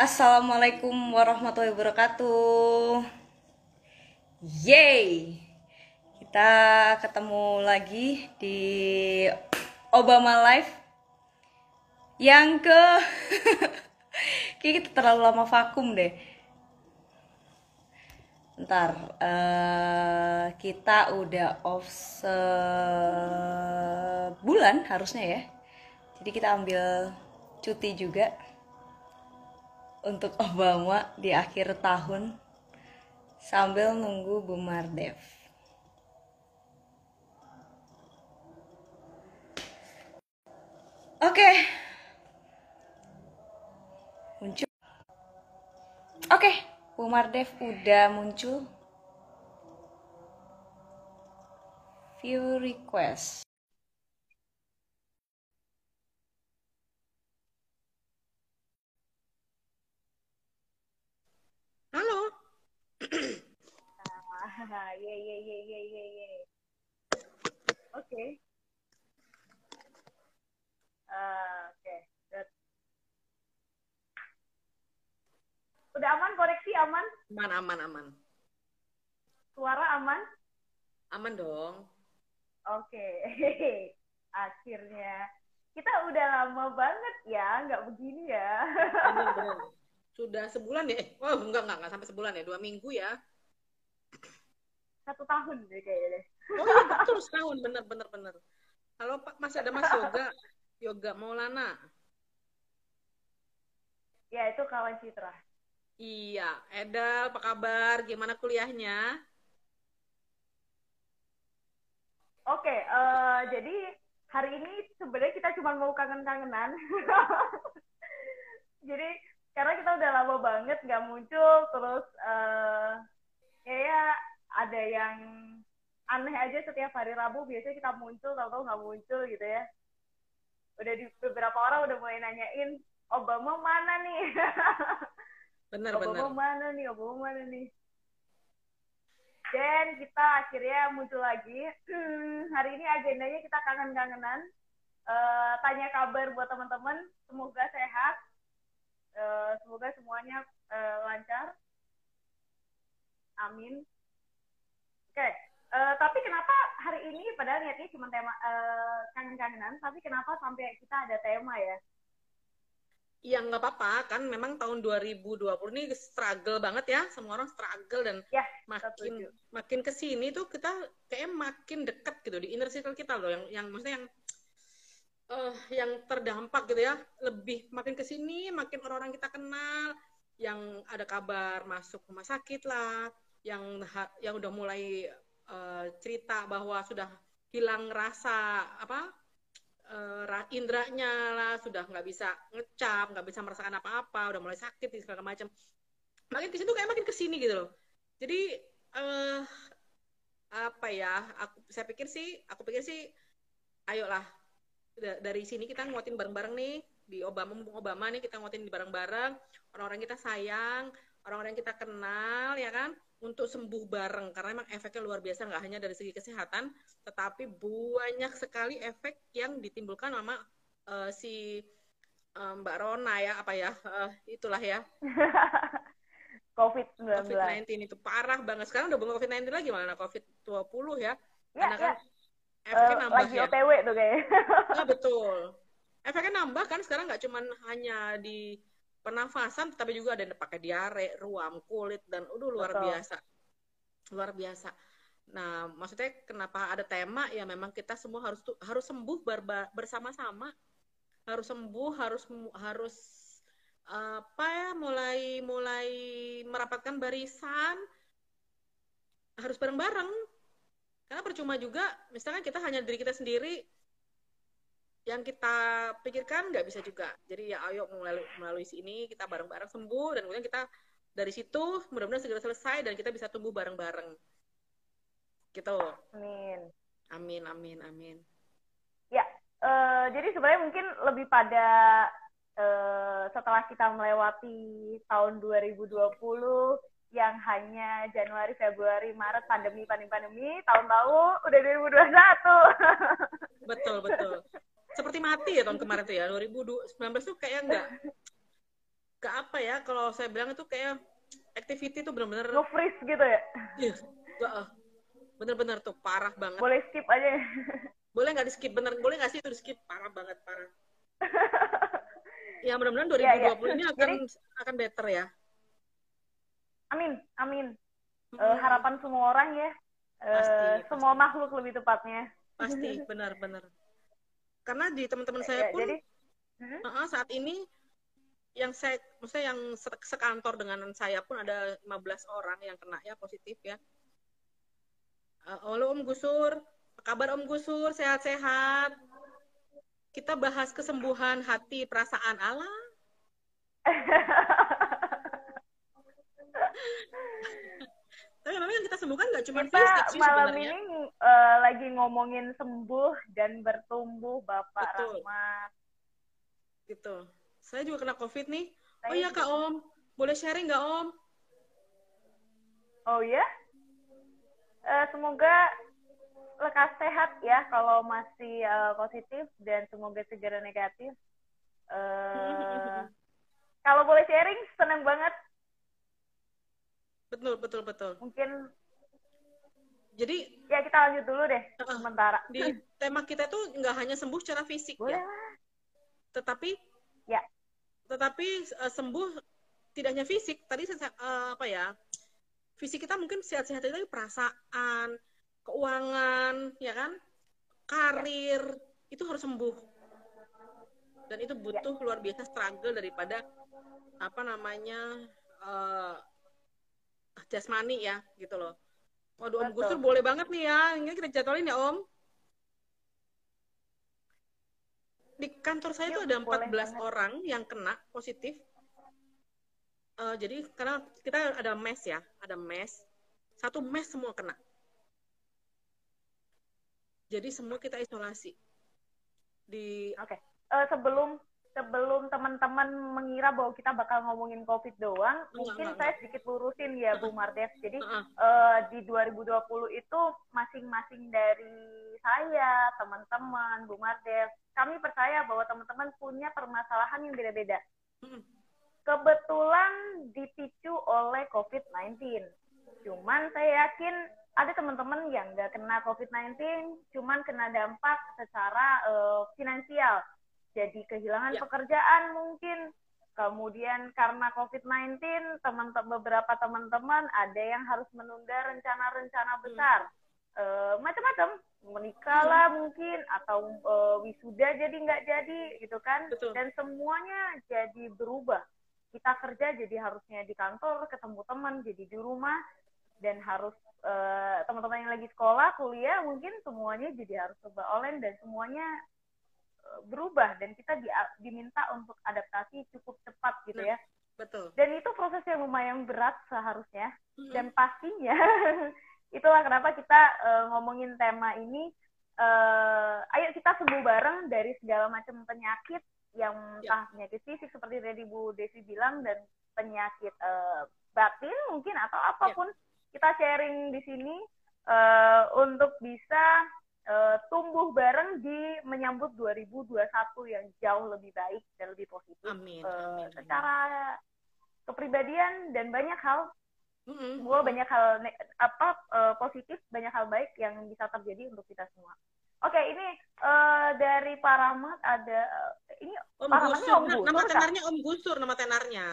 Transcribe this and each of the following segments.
Assalamualaikum warahmatullahi wabarakatuh. Yeay, kita ketemu lagi di Obama Live yang ke kita terlalu lama vakum deh. Ntar eh, kita udah off sebulan harusnya ya. Jadi kita ambil cuti juga untuk Obama di akhir tahun sambil nunggu Bu Mardev. Oke. Muncul. Oke, Bu Mardev udah muncul. View request. Halo. Ah, ye ye ye ye ye ye. Oke. Ah, Oke. Good. Udah aman koneksi aman? Aman, aman, aman. Suara aman? Aman dong. Oke. Akhirnya. Kita udah lama banget ya, nggak begini ya. Bener, bener. Sudah sebulan ya? Eh, oh, enggak, enggak, enggak sampai sebulan ya. Dua minggu ya. Satu tahun deh kayaknya. Oh iya, betul. Setahun. Bener, bener, bener. Halo, Pak. Masih ada Mas Yoga. Yoga Maulana. Ya, itu kawan Citra. Iya. Edal, apa kabar? Gimana kuliahnya? Oke, eh, jadi hari ini sebenarnya kita cuma mau kangen-kangenan. jadi karena kita udah lama banget nggak muncul, terus eh kayak ada yang aneh aja setiap hari Rabu biasanya kita muncul, tahu-tahu nggak muncul gitu ya. Udah di beberapa orang udah mulai nanyain Obama mana nih? Bener, Obama bener. mana nih? Obama mana nih? Dan kita akhirnya muncul lagi. Hmm, hari ini agendanya kita kangen-kangenan. Eh, tanya kabar buat teman-teman. Semoga sehat. Eh, semoga semuanya eh, lancar. Amin. Oke. Eh, tapi kenapa hari ini padahal niatnya cuma tema eh, kangen-kangenan, tapi kenapa sampai kita ada tema ya? Iya, nggak apa-apa. Kan memang tahun 2020 ini struggle banget ya. Semua orang struggle dan Ya, makin setuju. makin ke sini tuh kita kayak makin dekat gitu di inner circle kita loh yang yang maksudnya yang eh yang terdampak gitu ya. Lebih makin ke sini makin orang-orang kita kenal. Yang ada kabar masuk rumah sakit lah. Yang yang udah mulai eh, cerita bahwa sudah hilang rasa apa ra- indranya lah. Sudah nggak bisa ngecap nggak bisa merasakan apa-apa. Udah mulai sakit segala macam. Makin ke situ kayak makin ke sini gitu loh. Jadi eh apa ya aku saya pikir sih aku pikir sih ayolah dari sini kita nguatin bareng-bareng nih di Obama mumpung Obama nih kita nguatin di bareng-bareng orang-orang kita sayang orang-orang kita kenal ya kan untuk sembuh bareng karena emang efeknya luar biasa nggak hanya dari segi kesehatan tetapi banyak sekali efek yang ditimbulkan sama eh, si eh, Mbak Rona ya apa ya eh, itulah ya COVID-19. COVID-19 itu parah banget. Sekarang udah bukan COVID-19 lagi malah COVID-20 ya. Ya, Karena ya. kan efeknya Eh, nambah lagi ya. OTW tuh kayaknya. Nah, betul. Efeknya nambah kan sekarang nggak cuman hanya di pernafasan tapi juga ada yang pakai diare, ruam, kulit dan udah luar Betul. biasa. Luar biasa. Nah, maksudnya kenapa ada tema ya memang kita semua harus harus sembuh bersama-sama. Harus sembuh, harus harus apa ya mulai mulai merapatkan barisan harus bareng-bareng karena percuma juga misalkan kita hanya diri kita sendiri yang kita pikirkan nggak bisa juga. Jadi ya ayo melalui melalui sini kita bareng-bareng sembuh dan kemudian kita dari situ mudah-mudahan segera selesai dan kita bisa tumbuh bareng-bareng. Gitu Amin. amin amin amin. Ya, eh, jadi sebenarnya mungkin lebih pada eh, setelah kita melewati tahun 2020 yang hanya Januari, Februari, Maret pandemi, pandemi, pandemi, tahun-tahun udah 2021. betul betul. Seperti mati ya tahun kemarin tuh ya 2019 tuh kayak enggak ke apa ya kalau saya bilang itu kayak activity itu benar-benar nge-freeze gitu ya? Iya, bener-bener tuh parah banget. Boleh skip aja boleh nggak di skip bener boleh nggak sih itu di skip parah banget parah. Ya mudah-mudahan 2020 Iya, iya. ini akan Jadi- akan better ya amin amin. Eh, Mm-mm. harapan semua orang ya. Eh, Pasti, semua makhluk lebih tepatnya. Pasti benar-benar karena di teman-teman Ya, saya pun jadi Hmm? uh-uh, saat ini yang saya maksudnya yang se- sekantor dengan saya pun ada 15 orang yang kena ya positif ya. Eh, halo Om Gusur. Apa kabar Om Gusur? Sehat-sehat? Kita bahas kesembuhan hati perasaan Allah tapi memang yang kita sembuhkan nggak cuma kita fisik sih malam sebenarnya ini eh, lagi ngomongin sembuh dan bertumbuh Bapak Betul. Rahmat. gitu saya juga kena covid nih oh Saya iya kak Om boleh sharing nggak Om Oh ya? Eh, semoga lekas sehat ya kalau masih eh, positif dan semoga segera negatif. Eh, kalau boleh sharing, senang banget. Betul betul betul Mungkin jadi ya kita lanjut dulu deh Uh-uh. sementara. di tema kita tuh nggak hanya sembuh secara fisik Boleh ya tetapi Ya. tetapi eh, sembuh tidak hanya fisik tadi eh, apa ya fisik kita mungkin sehat-sehat tapi perasaan keuangan ya kan karir itu harus sembuh dan itu butuh luar biasa struggle daripada apa namanya eh jasmani ya gitu loh waduh Om. Gusur boleh banget nih ya ini kita jadwalin ya Om di kantor saya itu ada boleh 14 banget. orang yang kena positif. Eh, jadi karena kita ada mes ya, ada mes. Satu mes semua kena. Jadi semua kita isolasi. Di Oke. Eh, sebelum sebelum teman-teman mengira bahwa kita bakal ngomongin COVID doang, Enggak, mungkin enggak, saya sedikit lurusin ya Bu Mardev. Jadi eh, di 2020 itu masing-masing dari saya, teman-teman, Bu Mardev, kami percaya bahwa teman-teman punya permasalahan yang beda-beda. Kebetulan dipicu oleh COVID-19. Cuman saya yakin ada teman-teman yang nggak kena COVID-19, cuman kena dampak secara eh, finansial. Jadi kehilangan Ya. pekerjaan mungkin, kemudian karena COVID-19 teman beberapa teman-teman ada yang harus menunda rencana-rencana besar, Eh, macam-macam, menikah lah mungkin atau eh, wisuda jadi nggak jadi gitu kan, Betul. dan semuanya jadi berubah. Kita kerja jadi harusnya di kantor, ketemu teman jadi di rumah, dan harus eh, teman-teman yang lagi sekolah, kuliah mungkin semuanya jadi harus coba online dan semuanya berubah dan kita di- diminta untuk adaptasi cukup cepat gitu Nah. ya. betul. Dan itu proses yang lumayan berat seharusnya Mm-mm. dan pastinya itulah kenapa kita eh, ngomongin tema ini eh, ayo kita sembuh bareng dari segala macam penyakit yang Ya. entah penyakit fisik seperti tadi Bu Desi bilang dan penyakit eh, batin mungkin atau apa pun kita sharing di sini eh, untuk bisa eh, tumbuh bareng di menyambut 2021 yang jauh lebih baik dan lebih positif Amin. eh, amin, amin. secara kepribadian dan banyak hal Mm-mm. semoga banyak hal apa eh, positif banyak hal baik yang bisa terjadi untuk kita semua oke ini eh, dari Pak Rahmat ada eh, ini Om Gusur, Om Gusur, nama tenarnya Om Gusur, nama tenarnya.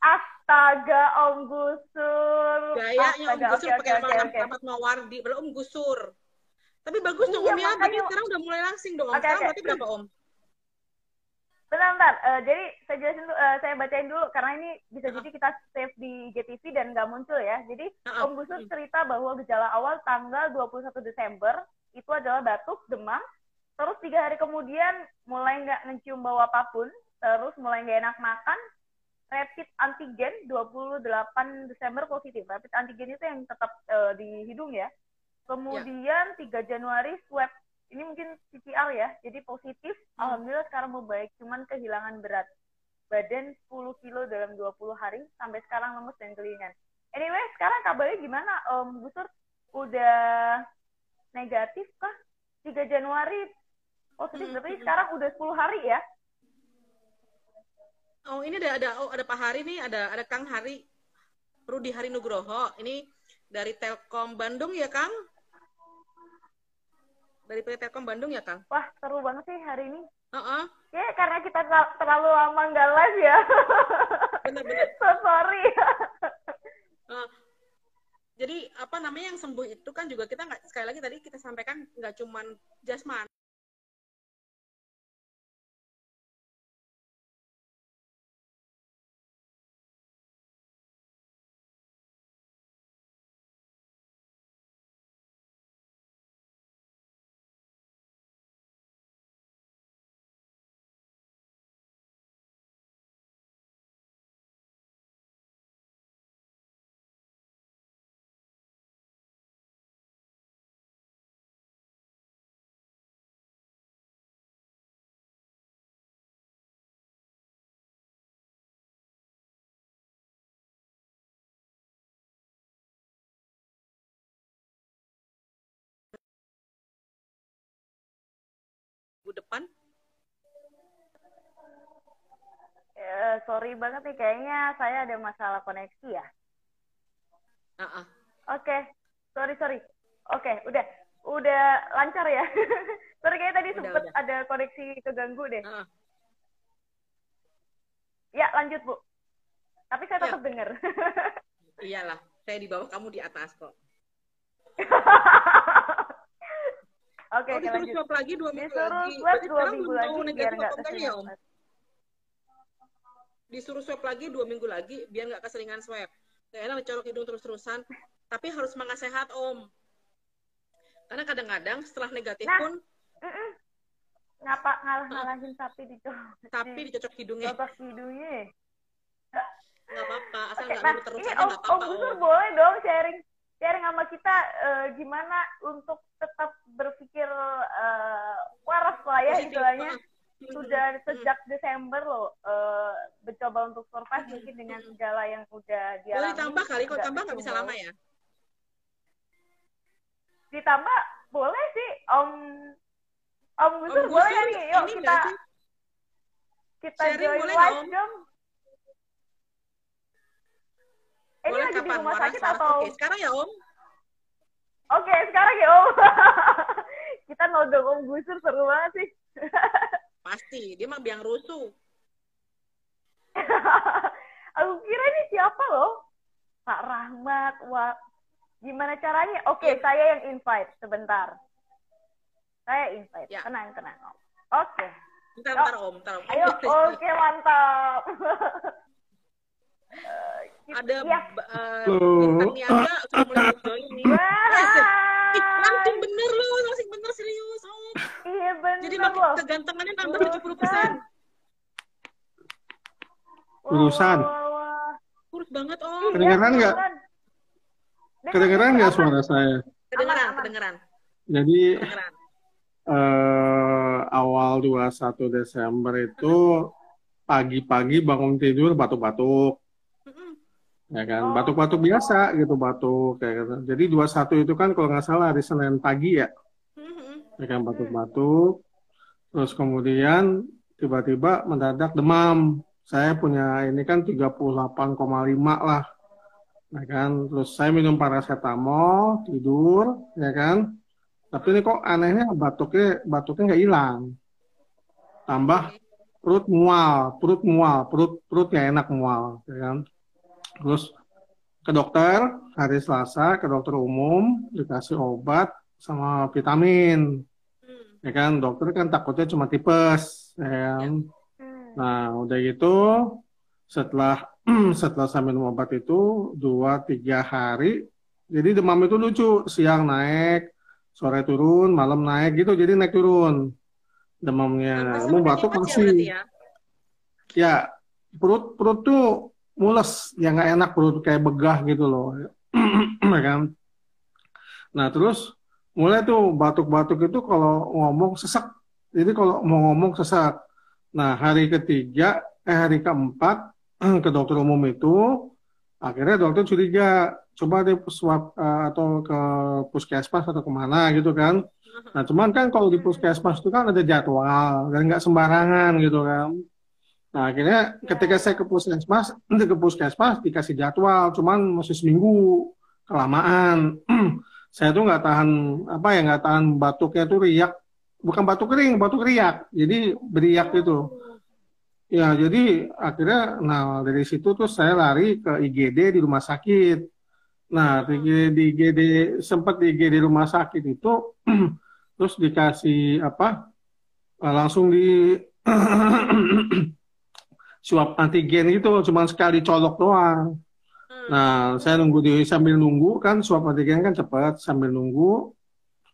astaga Om Gusur Gayanya Om Astaga, Gusur oke, pakai oke, nama. Rahmat Mawardi, baru Om Gusur. Tapi bagus dong Iya, Om ya, berarti makanya- sekarang udah mulai langsing dong Om. Oke, Sekarang oke. berarti berapa Om? Bentar, bentar. Eh, jadi saya jelasin dulu, eh, saya bacain dulu karena ini bisa jadi kita save di GTV dan nggak muncul ya. Jadi Ah, Om Gusur hmm. cerita bahwa gejala awal tanggal 21 Desember itu adalah batuk, demam, terus tiga hari kemudian mulai nggak ngecium bau apa pun, terus mulai nggak enak makan, rapid antigen 28 Desember positif. Rapid antigen itu yang tetap eh, di hidung ya. Kemudian 3 Januari swab ini mungkin PCR ya, jadi positif. Hmm. Alhamdulillah sekarang membaik, cuman kehilangan berat badan 10 kilo dalam 20 hari sampai sekarang lemes dan kelingan. Anyway, sekarang kabarnya gimana Om Gusur? Udah negatif kah? 3 Januari positif, Hmm, berarti hmm. sekarang udah 10 hari ya? Oh ini ada ada oh ada Pak Hari nih, ada ada Kang Hari, Rudi Hari Nugroho. Ini dari Telkom Bandung ya Kang? Dari PT Telkom Bandung ya Kang? Wah, seru banget sih hari ini. Heeh. Ya, karena kita ter- terlalu lama nggak live ya. Bener-bener. so sorry. Eh, jadi apa namanya yang sembuh itu kan juga kita nggak sekali lagi tadi kita sampaikan nggak cuman jasmani minggu depan. Eh, sorry banget nih, kayaknya saya ada masalah koneksi ya. Ah, ah. Oke, sorry sorry. Oke, udah udah lancar ya. sorry kayaknya tadi udah. ada koneksi keganggu deh. Ah, ah. Ya lanjut bu. Tapi saya Ya. tetap dengar. Iyalah, saya di bawah kamu di atas kok. Oke, oh, oke disuruh swab lagi dua minggu Disuruh lagi. swab Berarti dua minggu lagi negatif apa enggak ya, Om? Disuruh swab lagi dua minggu lagi biar nggak keseringan swab. Gak enak dicorok hidung terus-terusan. Tapi harus semangat sehat, Om. Karena kadang-kadang setelah negatif Nah. pun. Ngapa ngalah-ngalahin sapi di sapi dicocok hidungnya. Bapak hidungnya. Nggak apa-apa, asal Oke, nggak nah nurut terus ini aja Om, nggak Om apa-apa, Gusur Om. boleh dong sharing sharing sama kita eh, gimana untuk tetap berpikir eh, waras lah ya istilahnya. Ah. Hmm, Sudah hmm, sejak Desember loh eh, mencoba untuk survive Hmm, mungkin dengan segala yang udah Boleh dialami. ditambah kali, nggak tambah nggak bisa lama ya. Ditambah boleh sih Om Om Gusur Om boleh Gusur, nih? Yuk kita kita Sharing join boleh live dong. Eh, Ini Boleh lagi di kapan? rumah Waras, sakit waras. atau? Oke, sekarang ya, Om. Oke, sekarang ya Om. Kita nodong Om Gusur seru banget sih. Pasti, dia mah biang rusuh. Aku kira ini siapa loh? Pak Rahmat. Wah, gimana caranya? Oke, Ya. saya yang invite sebentar. Saya invite. Ya. Tenang, tenang. Om. Oke. Ntar, Yuk. ntar, Om. Ntar, Om. Ayo, oke mantap. Eh, Ada ya. ba- eh, bintang niaga sudah mulai join nih. Langsung bener loh, langsung bener serius, Om. iya bener Jadi makin loh. kegantengannya nambah Urusan. 70%. Wah, Urusan. Kurus banget, Om. Iya, Kedengeran nggak? Dengar, Kedengeran nggak suara saya? Kedengeran, aman. kedengeran, Jadi kedengeran. eh, awal 21 Desember itu pagi-pagi bangun tidur batuk-batuk. Ya kan? Oh. Batuk-batuk biasa gitu, batuk kayak gitu. Jadi 21 itu kan kalau nggak salah hari Senin pagi ya, Mm-mm. ya kan batuk-batuk. Terus kemudian tiba-tiba mendadak demam. Saya punya ini kan 38,5 lah. Ya kan, terus saya minum paracetamol, tidur, ya kan. Tapi ini kok anehnya batuknya batuknya nggak hilang. Tambah perut mual, perut mual, perut perut nggak enak mual, ya kan. Terus ke dokter hari Selasa ke dokter umum dikasih obat sama vitamin, Mm. ya kan. Dokter kan takutnya cuma tipes, ya kan. Hmm. Nah, udah gitu setelah setelah saya minum obat itu dua tiga hari, jadi demam itu lucu, siang naik, sore turun, malam naik gitu, jadi naik turun demamnya. Mau batuk ya masih, ya. ya perut perut tuh mules, ya nggak enak perut kayak begah gitu loh, ya kan. Nah terus mulai tuh batuk-batuk itu kalau ngomong sesak, jadi kalau mau ngomong sesak. Nah, hari ketiga, eh hari keempat ke dokter umum itu, akhirnya dokter curiga, coba deh swab eh, atau ke puskesmas atau ke mana gitu kan. Nah, cuman kan kalau di puskesmas itu kan ada jadwal dan nggak sembarangan gitu kan. Nah, akhirnya ketika saya ke puskesmas, ke puskesmas dikasih jadwal, cuman masih seminggu kelamaan. saya tuh nggak tahan apa ya nggak tahan batuknya tuh riak, bukan batuk kering, batuk riak. Jadi beriak gitu. Ya, jadi akhirnya, nah dari situ tuh saya lari ke IGD di rumah sakit. Nah, di, di IGD sempat di IGD rumah sakit itu, terus dikasih apa? Langsung di swab antigen itu cuma sekali colok doang. Hmm. Nah, saya nunggu di sambil nunggu kan swab antigen kan cepat sambil nunggu.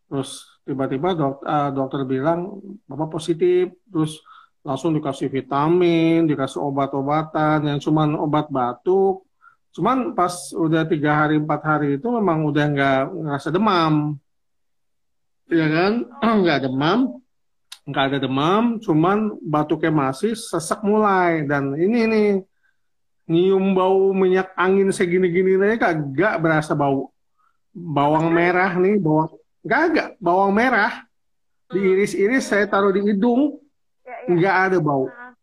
Terus tiba-tiba dok, uh, dokter bilang bapak positif, terus langsung dikasih vitamin, dikasih obat-obatan yang cuma obat batuk. Cuman pas udah tiga hari empat hari itu memang udah nggak ngerasa demam, ya kan? Nggak demam, nggak ada demam, cuman batuknya masih sesak mulai. Dan ini nih nyium bau minyak angin segini-gini nih kagak berasa bau. Bawang merah nih bawang nggak agak bawang merah. Diiris-iris saya taruh di hidung. Ya, ya. nggak ada bau. Ah,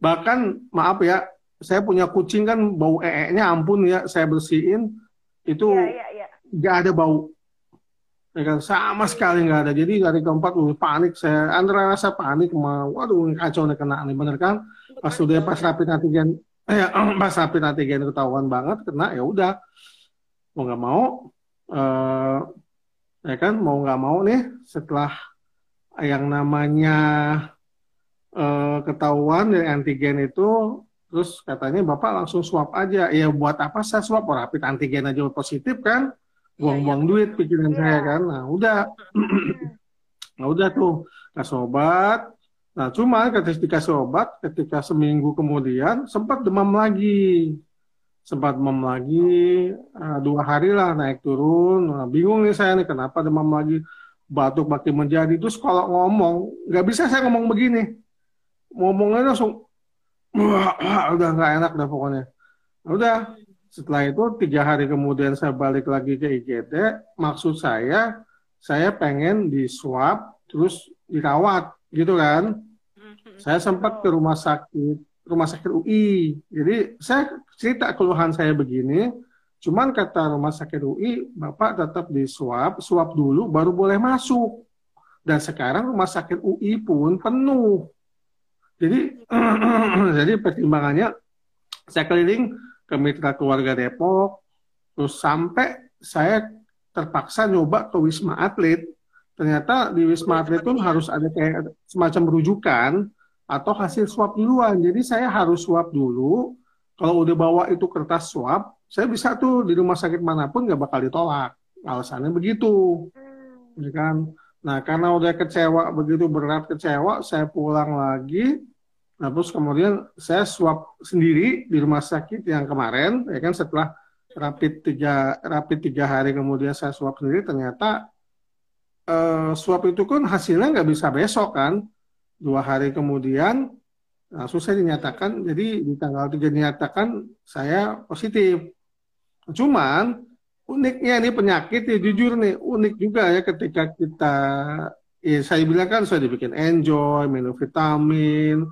bahkan maaf ya saya punya kucing kan bau ee-nya ampun ya saya bersihin. Itu Iya, iya, iya. nggak ada bau ya kan sama sekali nggak ada. Jadi dari keempat uh, panik saya antara rasa panik mau waduh kacau nih kena nih bener kan? Pas udah pas rapid antigen eh, pas rapid antigen ketahuan banget kena ya udah. Mau nggak mau eh, ya kan mau nggak mau nih setelah yang namanya eh, ketahuan dari antigen itu terus katanya bapak langsung swab aja. Ya buat apa saya swab? Oh, rapid antigen aja positif kan buang-buang duit pikiran Iya. saya kan. Nah udah. Nah udah tuh. Kasih obat nah cuma ketika dikasih obat ketika seminggu kemudian sempat demam lagi. Sempat demam lagi. Eh, dua hari lah naik turun. Nah, bingung nih saya nih kenapa demam lagi? Batuk makin menjadi. Terus kalau ngomong nggak bisa saya ngomong begini. Ngomongnya langsung udah nggak enak dah pokoknya. Nah, udah setelah itu tiga hari kemudian saya balik lagi ke IGD maksud saya saya pengen di swab terus dirawat gitu kan? Mhm. saya sempat ke rumah sakit rumah sakit UI jadi saya cerita keluhan saya begini cuman kata rumah sakit UI bapak tetap di swab swab dulu baru boleh masuk. Dan sekarang rumah sakit UI pun penuh. Jadi jadi pertimbangannya saya keliling ke mitra keluarga Depok terus sampai saya terpaksa nyoba ke Wisma Atlet. Ternyata di Wisma Atlet pun harus ada kayak semacam rujukan atau hasil swab duluan. Jadi saya harus swab dulu. Kalau udah bawa itu kertas swab saya bisa tuh di rumah sakit mana pun nggak bakal ditolak. Alasannya begitu. Hmm. ya kan? Nah karena udah kecewa begitu berat kecewa saya pulang lagi nah terus kemudian saya swab sendiri di rumah sakit yang kemarin ya kan setelah rapid tiga rapid tiga hari kemudian saya swab sendiri ternyata eh, swab itu kan hasilnya nggak bisa besok kan. Dua hari kemudian langsung saya dinyatakan jadi di tanggal tiga dinyatakan saya positif. Cuman uniknya nih penyakit ya jujur nih unik juga ya ketika kita ya saya bilang kan sudah dibikin enjoy minum vitamin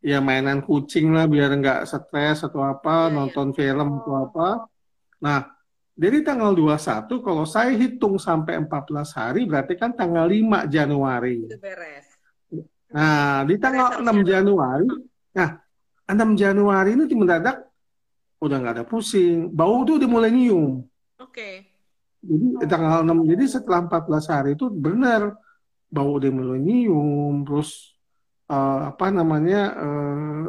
ya mainan kucing lah biar nggak stres atau apa iya. nonton film atau apa nah dari tanggal 21 kalau saya hitung sampai 14 hari berarti kan tanggal 5 Januari Itu beres. nah di tanggal 6 Januari nah 6 Januari ini mendadak udah nggak ada pusing bau tuh udah mulai nyium Oke. Jadi tanggal 6, jadi setelah 14 hari itu benar bau udah mulai nyium, terus eh, apa namanya, eh,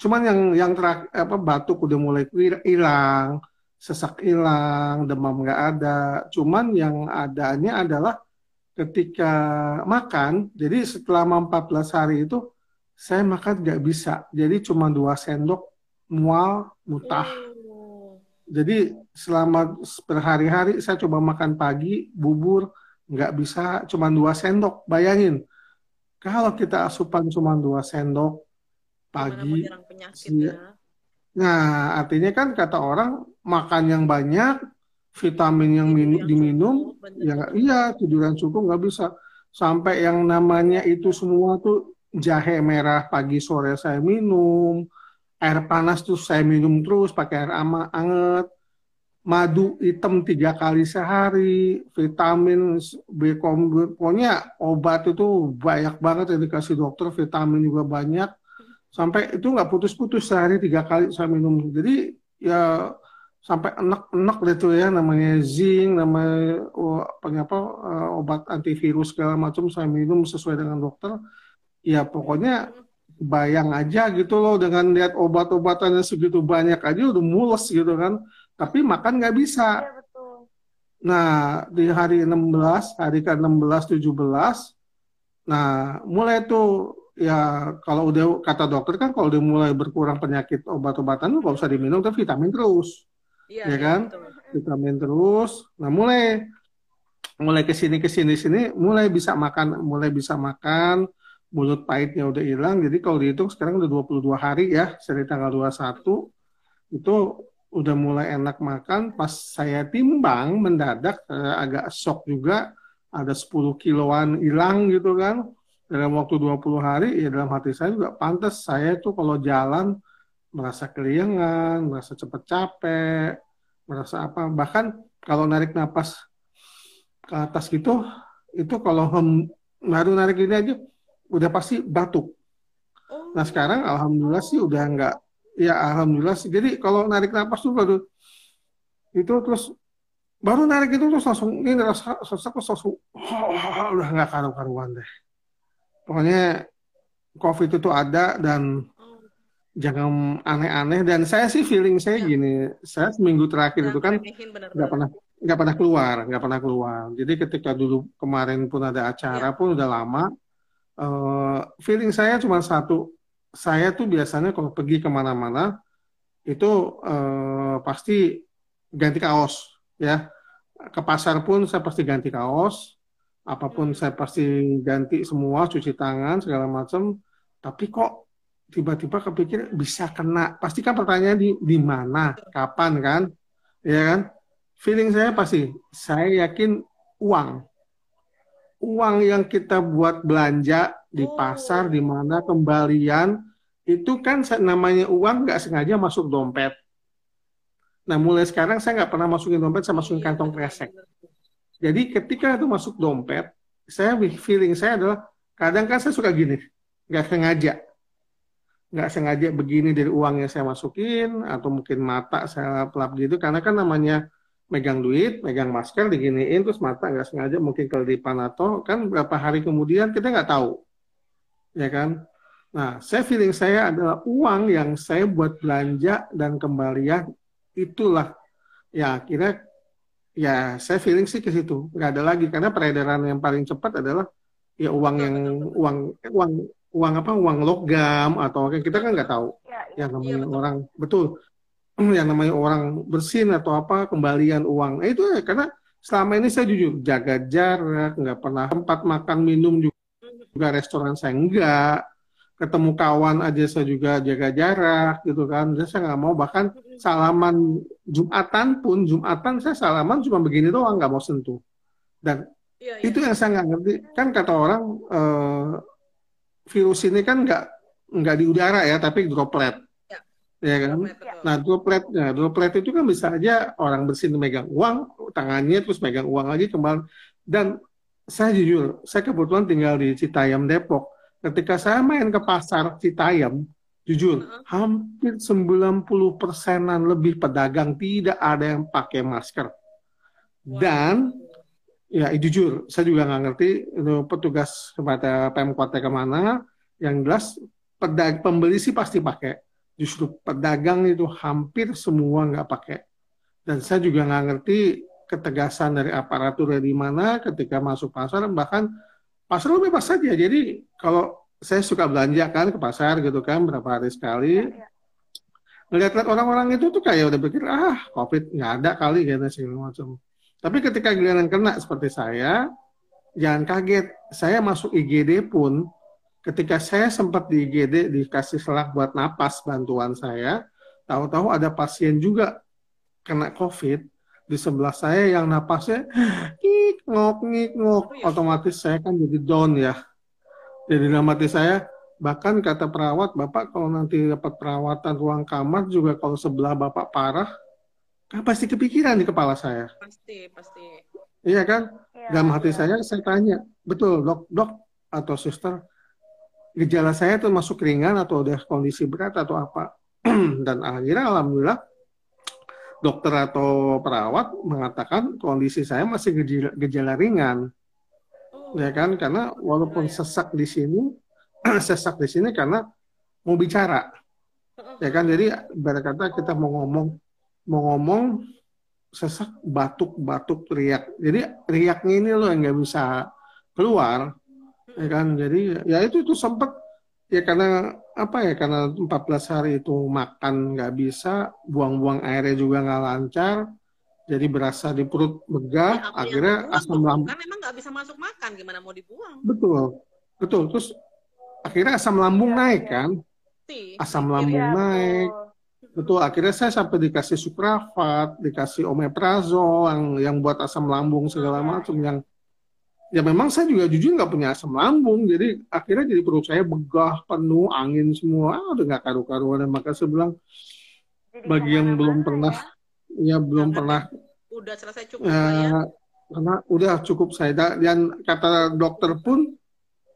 cuman yang yang terak, apa batuk udah mulai hilang, sesak hilang, demam nggak ada. Cuman yang adanya adalah ketika makan, jadi setelah 14 hari itu saya makan nggak bisa, jadi cuma dua sendok mual muntah. Oh. Jadi selama berhari-hari saya coba makan pagi, bubur, nggak bisa cuma dua sendok. Bayangin, kalau kita asupan cuma dua sendok pagi, penyakit ya? Nah, artinya kan kata orang makan yang banyak, vitamin yang diminum, cukup, ya iya tiduran cukup nggak bisa. Sampai yang namanya itu semua tuh jahe merah pagi sore saya minum, air panas tuh saya minum terus pakai air ama anget, madu hitam tiga kali sehari, vitamin B komplit, pokoknya obat itu banyak banget yang dikasih dokter, vitamin juga banyak, sampai itu nggak putus-putus sehari tiga kali saya minum. Jadi ya sampai enak-enak tuh ya namanya zinc, namanya oh, apa, apa uh, obat antivirus segala macam saya minum sesuai dengan dokter. Ya pokoknya bayang aja gitu loh dengan lihat obat-obatannya segitu banyak aja udah mules gitu kan. Tapi makan nggak bisa. Iya betul. Nah, di hari 16, hari ke-16, 17, nah mulai tuh ya kalau udah kata dokter kan kalau udah mulai berkurang penyakit obat-obatan tuh nggak usah diminum tapi vitamin terus. Iya, Ya iya, kan? betul. vitamin terus. Nah, mulai mulai ke sini ke sini sini mulai bisa makan, mulai bisa makan, mulut pahitnya udah hilang. Jadi kalau dihitung sekarang udah 22 hari ya, dari tanggal 21 itu udah mulai enak makan. Pas saya timbang mendadak saya agak shock juga ada 10 kiloan hilang gitu kan. Dalam waktu 20 hari ya dalam hati saya juga pantas saya tuh kalau jalan merasa keliengan, merasa cepat capek, merasa apa bahkan kalau narik napas ke atas gitu itu kalau hem, baru narik ini aja udah pasti batuk Oh, nah sekarang alhamdulillah sih udah enggak ya alhamdulillah sih. Jadi kalau narik napas tuh baru itu terus baru narik itu terus langsung ini rasa sesak terus langsung oh, udah nggak karu-karuan deh. Pokoknya covid itu ada dan jangan aneh-aneh. Dan saya sih feeling saya Ya. gini saya seminggu terakhir itu kan nggak pernah nggak pernah keluar nggak pernah keluar. Jadi ketika dulu kemarin pun ada acara Ya. pun udah lama eh, feeling saya cuma satu saya tuh biasanya kalau pergi ke mana-mana itu eh, pasti ganti kaos ya. Ke pasar pun saya pasti ganti kaos apa pun Hmm. saya pasti ganti semua cuci tangan segala macam tapi kok tiba-tiba kepikir bisa kena? Pasti kan pertanyaan di di mana? Kapan kan? Ya kan? Feeling saya pasti saya yakin uang. Uang yang kita buat belanja di Oh. pasar di mana kembalian itu kan namanya uang nggak sengaja masuk dompet. Nah mulai sekarang saya nggak pernah masukin dompet saya masukin Iya, kantong kresek. jadi ketika itu masuk dompet saya feeling saya adalah kadang kan saya suka gini nggak sengaja. Nggak sengaja begini dari uang yang saya masukin atau mungkin mata saya pelap gitu karena kan namanya megang duit, megang masker diginiin terus mata nggak sengaja mungkin kelipan atau kan berapa hari kemudian kita nggak tahu ya kan? Nah saya feeling saya adalah uang yang saya buat belanja dan kembalian itulah. Ya akhirnya ya saya feeling sih ke situ. Nggak ada lagi karena peredaran yang paling cepat adalah ya uang yang uang uang uang apa uang logam atau kita kan nggak tahu. Ya, ya. yang namanya Iya, betul. orang betul. Yang namanya orang bersin atau apa kembalian uang. Eh, itu ya karena selama ini saya jujur jaga jarak nggak pernah tempat makan minum juga, juga restoran saya enggak. Ketemu kawan aja saya juga jaga jarak gitu kan. Jadi saya nggak mau bahkan salaman jumatan pun jumatan saya salaman cuma begini doang nggak mau sentuh. Dan Iya, iya. itu yang saya nggak ngerti. Kan kata orang eh, virus ini kan nggak nggak di udara ya tapi droplet. Ya. ya kan? Droplet, nah dropletnya droplet itu kan bisa aja orang bersin megang uang tangannya terus megang uang lagi kembali. Dan saya jujur saya kebetulan tinggal di Citayam Depok ketika saya main ke pasar Citayam jujur Heeh. hampir 90 persenan lebih pedagang tidak ada yang pakai masker dan Ya, jujur, saya juga nggak ngerti itu petugas kepada Pemkotnya ke mana. Yang jelas, pedag pembeli sih pasti pakai. Justru pedagang itu hampir semua nggak pakai. Dan saya juga nggak ngerti ketegasan dari aparatur dari mana ketika masuk pasar. Bahkan pasar bebas saja. Jadi kalau saya suka belanja kan ke pasar gitu kan berapa hari sekali. Ya, ya. Orang-orang itu tuh kayak udah pikir ah covid nggak ada kali gitu segala macam. Tapi ketika giliran kena seperti saya, jangan kaget. Saya masuk IGD pun, ketika saya sempat di IGD dikasih selang buat napas bantuan saya, tahu-tahu ada pasien juga kena COVID di sebelah saya yang napasnya ngik ngok ngik ngok Oh, iya. otomatis saya kan jadi down ya jadi dalam hati saya bahkan kata perawat bapak kalau nanti dapat perawatan ruang kamar juga kalau sebelah bapak parah kan pasti kepikiran di kepala saya Pasti, pasti. iya kan Iya, dalam hati iya. saya saya tanya betul dok dok atau suster gejala saya itu masuk ringan atau udah kondisi berat atau apa dan akhirnya alhamdulillah dokter atau perawat mengatakan kondisi saya masih gejala, gejala ringan. Oh, ya kan? Karena walaupun Ya, sesak di sini sesak di sini karena mau bicara. Ya kan? Jadi ibarat kata kita mau ngomong mau ngomong sesak batuk batuk teriak jadi teriaknya ini loh yang nggak bisa keluar. Ya kan? Jadi ya itu tuh sempet ya karena apa ya karena 14 hari itu makan nggak bisa buang-buang airnya juga nggak lancar jadi berasa di perut Ya, begah yang akhirnya asam lambung Kan emang nggak bisa masuk makan, gimana mau dibuang? betul betul terus akhirnya asam lambung Iya, naik iya. kan asam mikir lambung Iya, naik betul. Betul, akhirnya saya sampai dikasih suprafat, dikasih omeprazol yang yang buat asam lambung segala Iya, macam yang ya memang saya juga jujur nggak punya asam lambung, jadi akhirnya jadi perut saya begah penuh angin semua, ah, udah nggak karu-karuan. Maka saya bilang Jadi bagi yang belum ke mana-mana pernah ya. ya belum Jangan pernah udah selesai cukup ya. ya, karena udah cukup saya. Da- dan kata dokter pun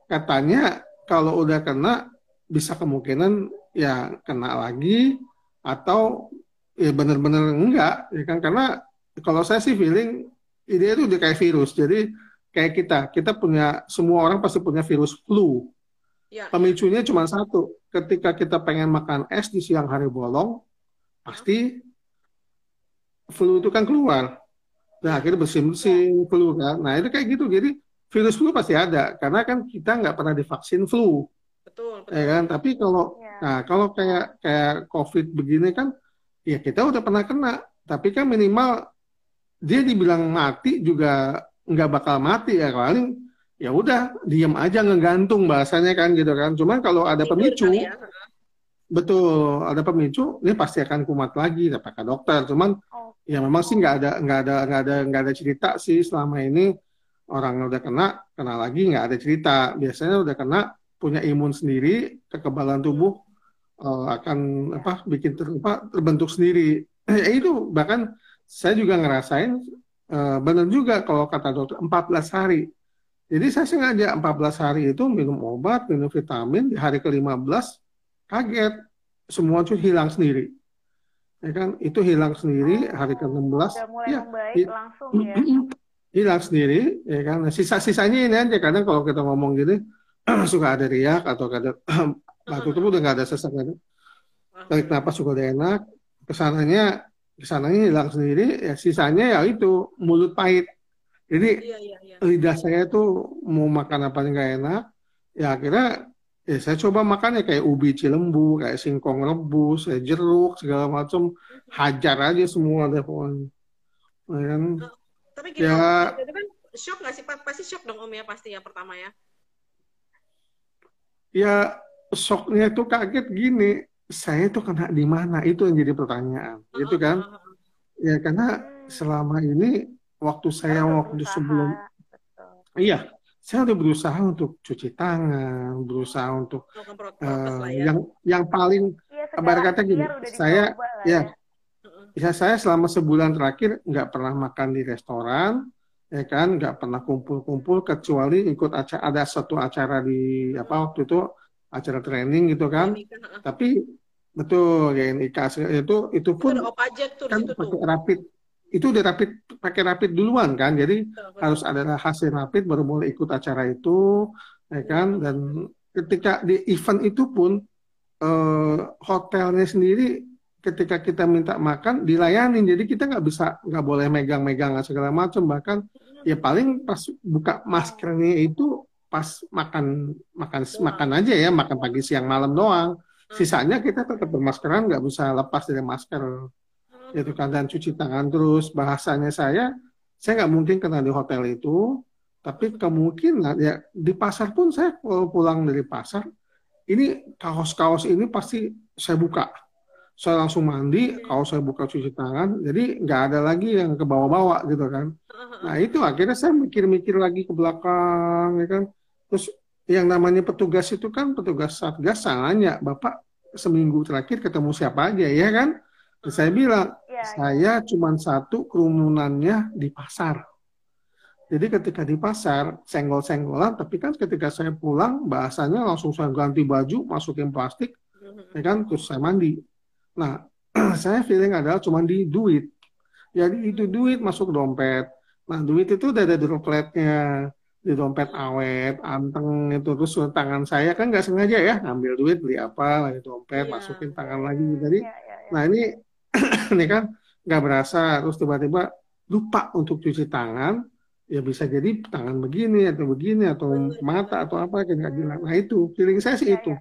katanya kalau udah kena bisa kemungkinan ya kena lagi atau ya benar-benar enggak ya kan? Karena kalau saya sih feeling ide itu udah kayak virus. Jadi kayak kita. Kita punya semua orang pasti punya virus flu. Ya, pemicunya cuma satu. Ketika kita pengen makan es di siang hari bolong pasti flu itu kan keluar. Nah akhirnya bersin-bersin flu kan? Nah itu kayak gitu. Jadi virus flu pasti ada. Karena kan kita nggak pernah divaksin flu. Betul, betul. ya kan? Tapi kalau Iya. nah kalau kayak kayak covid begini kan ya kita udah pernah kena. Tapi kan minimal dia dibilang mati juga nggak bakal mati ya paling ya udah diem aja ngegantung bahasanya kan gitu kan. Cuman kalau ada pemicu ya. betul ada pemicu ini pasti akan kumat lagi kata dokter. Cuman Oh. ya memang sih nggak ada nggak ada nggak ada nggak ada cerita sih selama ini. Orang udah kena kena lagi nggak ada cerita. Biasanya udah kena punya imun sendiri kekebalan tubuh eh, akan apa bikin ter, apa, terbentuk sendiri. Ya itu bahkan saya juga ngerasain eh, benar juga kalau kata dokter 14 hari. Jadi saya sengaja 14 hari itu minum obat minum vitamin di hari ke-15 kaget. Semua itu hilang sendiri. Ya kan? Itu hilang sendiri hari ke-16 Udah mulai ya membaik langsung ya. hilang sendiri ya kan? Nah, sisa-sisanya ini aja kadang kalau kita ngomong gini suka ada riak atau ada batuk itu udah nggak ada sesak tarik napas juga udah enak. Ke sananya ke sananya hilang sendiri ya sisanya ya itu mulut pahit jadi Iya, iya, iya. lidah saya tuh mau makan apa nggak enak ya akhirnya ya saya coba makan ya kayak ubi cilembu kayak singkong rebus kayak jeruk segala macam hajar aja semua deh pokoknya Ya kan? Tapi gini, Ya. Itu kan shock nggak sih? Pa- Pasti shock dong Om ya pasti yang pertama ya. ya shocknya tuh kaget gini saya tuh kena di mana itu yang jadi pertanyaan gitu kan Ah, ah, ah. ya karena selama ini waktu saya waktu berusaha. sebelum Betul. iya saya udah berusaha untuk cuci tangan berusaha untuk ya. yang yang paling Ibarat segala kata gini, saya- ya. ya. Ya saya selama sebulan terakhir nggak pernah makan di restoran ya kan nggak pernah kumpul-kumpul kecuali ikut acara ada satu acara di apa waktu itu acara training gitu kan. Tapi betul ya NIK itu itu Itu pun tuh di kan situ tuh. pakai rapid. Itu udah rapid pakai rapid duluan kan. Jadi Betul, betul. harus ada hasil rapid baru boleh ikut acara itu ya kan. Dan ketika di event itu pun eh, hotelnya sendiri ketika kita minta makan dilayanin. Jadi kita nggak bisa nggak boleh megang-megang segala macam. Bahkan ya paling pas buka maskernya itu pas makan makan Doang. makan aja ya makan pagi siang malam doang. Sisanya kita tetap bermaskeran nggak bisa lepas dari masker. Itu kan dan cuci tangan terus. Bahasanya saya saya nggak mungkin kena di hotel itu tapi kemungkinan ya di pasar pun saya kalau pulang dari pasar ini kaos-kaos ini pasti saya buka saya langsung mandi kaos saya buka cuci tangan jadi nggak ada lagi yang ke bawah-bawah gitu kan. Ah. nah itu akhirnya saya mikir-mikir lagi ke belakang ya kan. Terus yang namanya petugas itu kan petugas satgas nanya bapak seminggu terakhir ketemu siapa aja? Ya kan? Terus saya bilang Iya, saya cuma satu kerumunannya di pasar. Jadi ketika di pasar senggol-senggolan tapi kan ketika saya pulang bahasanya langsung saya ganti baju masukin plastik ya kan terus saya mandi nah saya feeling adalah cuma di duit. Jadi itu duit masuk dompet. Nah duit itu udah ada dropletnya di dompet awet anteng itu. Terus tangan saya kan nggak sengaja ya ngambil duit beli apa lagi dompet Iya. masukin tangan lagi. Jadi Iya, iya, iya. nah ini ini kan nggak berasa. Terus tiba-tiba lupa untuk cuci tangan. Ya bisa jadi tangan begini atau begini atau mata atau apa kayak nggak jelas. Nah itu feeling saya sih Iya, itu.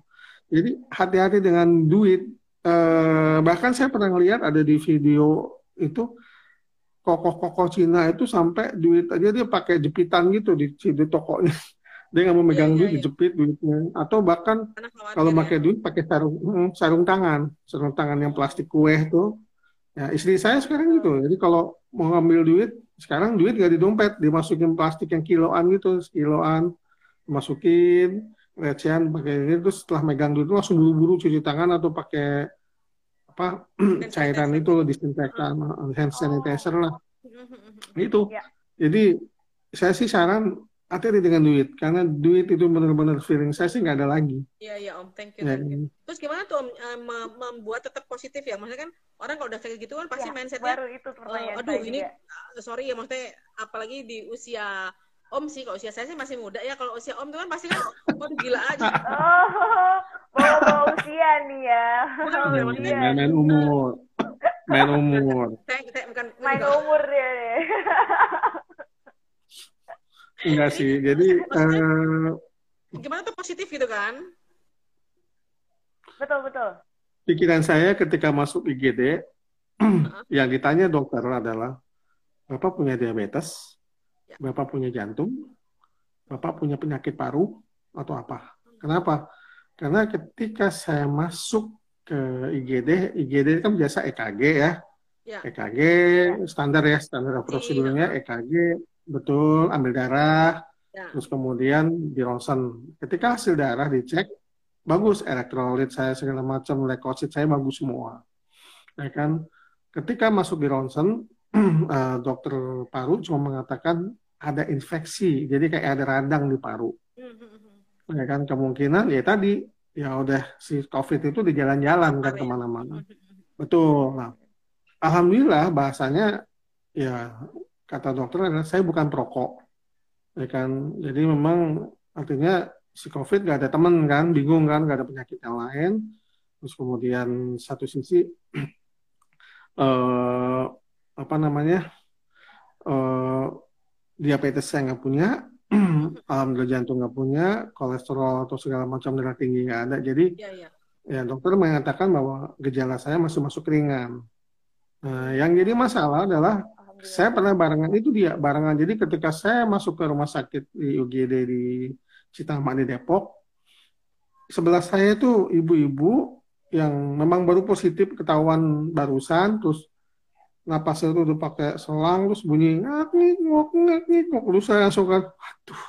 jadi hati-hati dengan duit eh, bahkan saya pernah ngeliat ada di video itu kokoh-kokoh Cina itu sampai duit aja dia pakai jepitan gitu di, di tokonya. Dia nggak mau megang Iya, iya, duit iya. dijepit duitnya. Atau bahkan kalau ya. pakai duit pakai sarung mm, sarung tangan. Sarung tangan yang plastik kue tuh. Ya istri saya sekarang gitu jadi kalau mau ngambil duit sekarang duit gak di dompet. Dimasukin plastik yang kiloan gitu kiloan masukin recehan pakai ini terus setelah megang duit itu langsung buru-buru cuci tangan atau pakai apa cairan itu disinfektan hand sanitizer lah itu Ya. jadi saya sih saran hati-hati dengan duit karena duit itu benar-benar feeling saya sih nggak ada lagi Iya, iya Om, thank you, ya, thank you. Terus gimana tuh Om mem- membuat tetap positif ya? Maksudnya kan orang kalau udah kayak gitu kan pasti Ya, mindsetnya, baru itu pertanyaan aduh ini juga. eh, sorry ya maksudnya apalagi di usia Om sih, kalau usia saya sih masih muda ya. Kalau usia Om tuh kan pasti kan, waduh gila aja. Oh, bawa-bawa usia nih ya. Bawa ya, usia main, main umur main umur Saya, saya bukan Main enggak. umur deh. enggak sih jadi eh, Gimana tuh positif gitu kan? Betul, betul. pikiran saya ketika masuk IGD yang ditanya dokter adalah bapak punya diabetes Ya. Bapak punya jantung bapak punya penyakit paru atau apa? Kenapa? Karena ketika saya masuk ke IGD IGD kan biasa EKG ya. Ya. EKG standar ya standar prosedurnya EKG betul ambil darah Ya. terus kemudian di ronsen ketika hasil darah dicek bagus elektrolit saya segala macam leukosit saya bagus semua. Ya kan? Ketika masuk di ronsen eh, dokter paru cuma mengatakan ada infeksi jadi kayak ada radang di paru Hmm, hmm, hmm. ya kan kemungkinan ya tadi ya udah si covid itu di jalan-jalan kan ya. ke mana-mana. Betul. Nah, alhamdulillah bahasanya ya kata dokter adalah saya bukan perokok, ya kan. Jadi memang artinya si COVID gak ada teman kan, bingung kan, gak ada penyakit yang lain. Terus kemudian satu sisi eh, apa namanya eh, diabetes saya nggak punya, alhamdulillah jantung nggak punya, kolesterol atau segala macam darah tinggi nggak ada. Jadi Iya, iya. ya dokter mengatakan bahwa gejala saya masih masuk ringan. Nah, yang jadi masalah adalah saya pernah barengan itu dia barengan. Jadi ketika saya masuk ke rumah sakit di UGD di Citaman di Depok, sebelah saya itu ibu-ibu yang memang baru positif ketahuan barusan, terus napasnya itu udah pakai selang, terus bunyi ngak ngik ngok ngak ngik ngok. Terus saya langsung kan, aduh,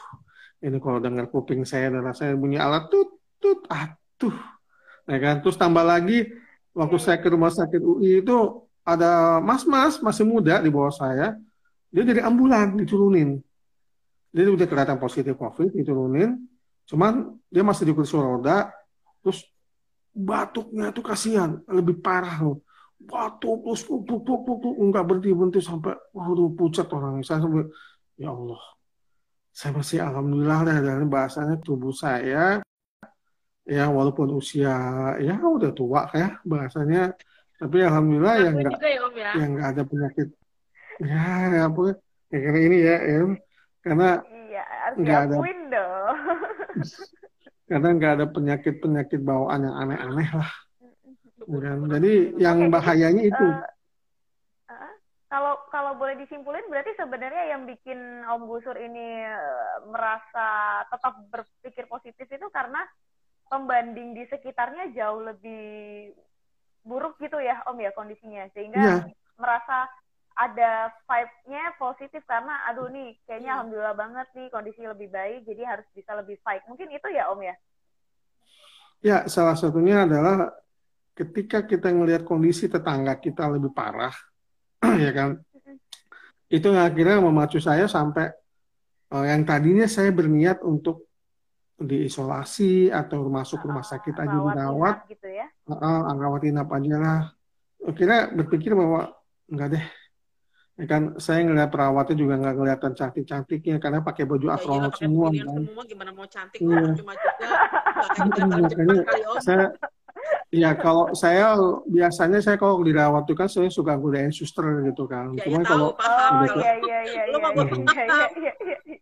ini kalau dengar kuping saya dan rasanya bunyi alat tut tut, aduh, ya kan. Terus tambah lagi waktu saya ke rumah sakit UI itu ada mas-mas masih muda di bawah saya, dia dari ambulan diturunin. Dia udah kelihatan positif COVID, diturunin. Cuman dia masih di kursi roda, terus batuknya tuh kasihan, lebih parah loh. Batuk terus nggak berhenti berhenti sampai waduh pucat orang. Saya sampai ya Allah, saya masih alhamdulillah dah dari bahasanya tubuh saya ya walaupun usia ya udah tua ya bahasanya tapi alhamdulillah yang Ngakuin nggak juga ya ya. yang nggak ada penyakit ya ya apa ya karena ini ya, ya karena Iya, harus Nggak ada. karena nggak ada penyakit penyakit bawaan yang aneh-aneh lah kan. jadi yang Oke, jadi, bahayanya itu eh, kalau kalau boleh disimpulin berarti sebenarnya yang bikin Om Gusur ini eh, merasa tetap berpikir positif itu karena pembanding di sekitarnya jauh lebih buruk gitu ya Om ya kondisinya sehingga Iya. merasa ada vibe-nya positif karena aduh nih kayaknya alhamdulillah banget nih kondisi lebih baik jadi harus bisa lebih fight mungkin itu ya om ya Ya, salah satunya adalah ketika kita ngelihat kondisi tetangga kita lebih parah, ya kan? Itu yang akhirnya memacu saya sampai eh, yang tadinya saya berniat untuk diisolasi atau masuk rumah sakit aja rawat dirawat, gitu ya uh, rawat inap aja lah. Akhirnya berpikir bahwa enggak deh, ya kan? Saya ngelihat perawatnya juga nggak kelihatan cantik-cantiknya karena pakai baju Ya astronot semua, kan? semua gimana mau cantik Iya. cuma juga Makanya om. saya Ya kalau saya biasanya saya kalau dirawat itu kan saya suka godain suster gitu kan. Ya ya Cuman tahu kalau paham oh udah iya iya iya iya iya iya iya iya iya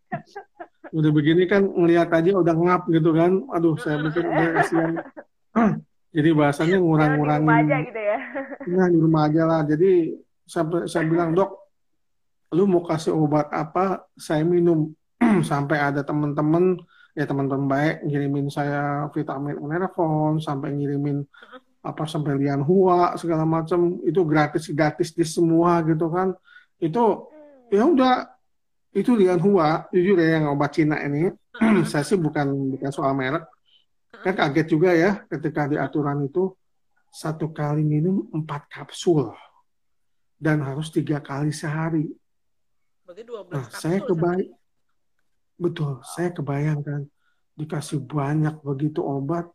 udah begini kan ngelihat aja udah ngap gitu kan. Aduh saya pikir udah kasihan. Jadi bahasanya Jangan di ngurang-ngurangin. rumah aja gitu ya Nah di rumah aja lah. Jadi saya, saya bilang dok, lu mau kasih obat apa? Saya minum sampai ada teman-teman ya teman-teman baik ngirimin saya vitamin Enervon sampai ngirimin apa sampai lian hua segala macam itu gratis gratis di semua gitu kan. Itu ya udah itu lian hua jujur ya yang obat Cina ini. Saya sih bukan bukan soal merek. Kan kaget juga ya ketika di aturan itu satu kali minum empat kapsul dan harus tiga kali sehari. Berarti 12 Nah, kapsul saya sehari. Betul, saya kebayang kan, dikasih banyak begitu obat,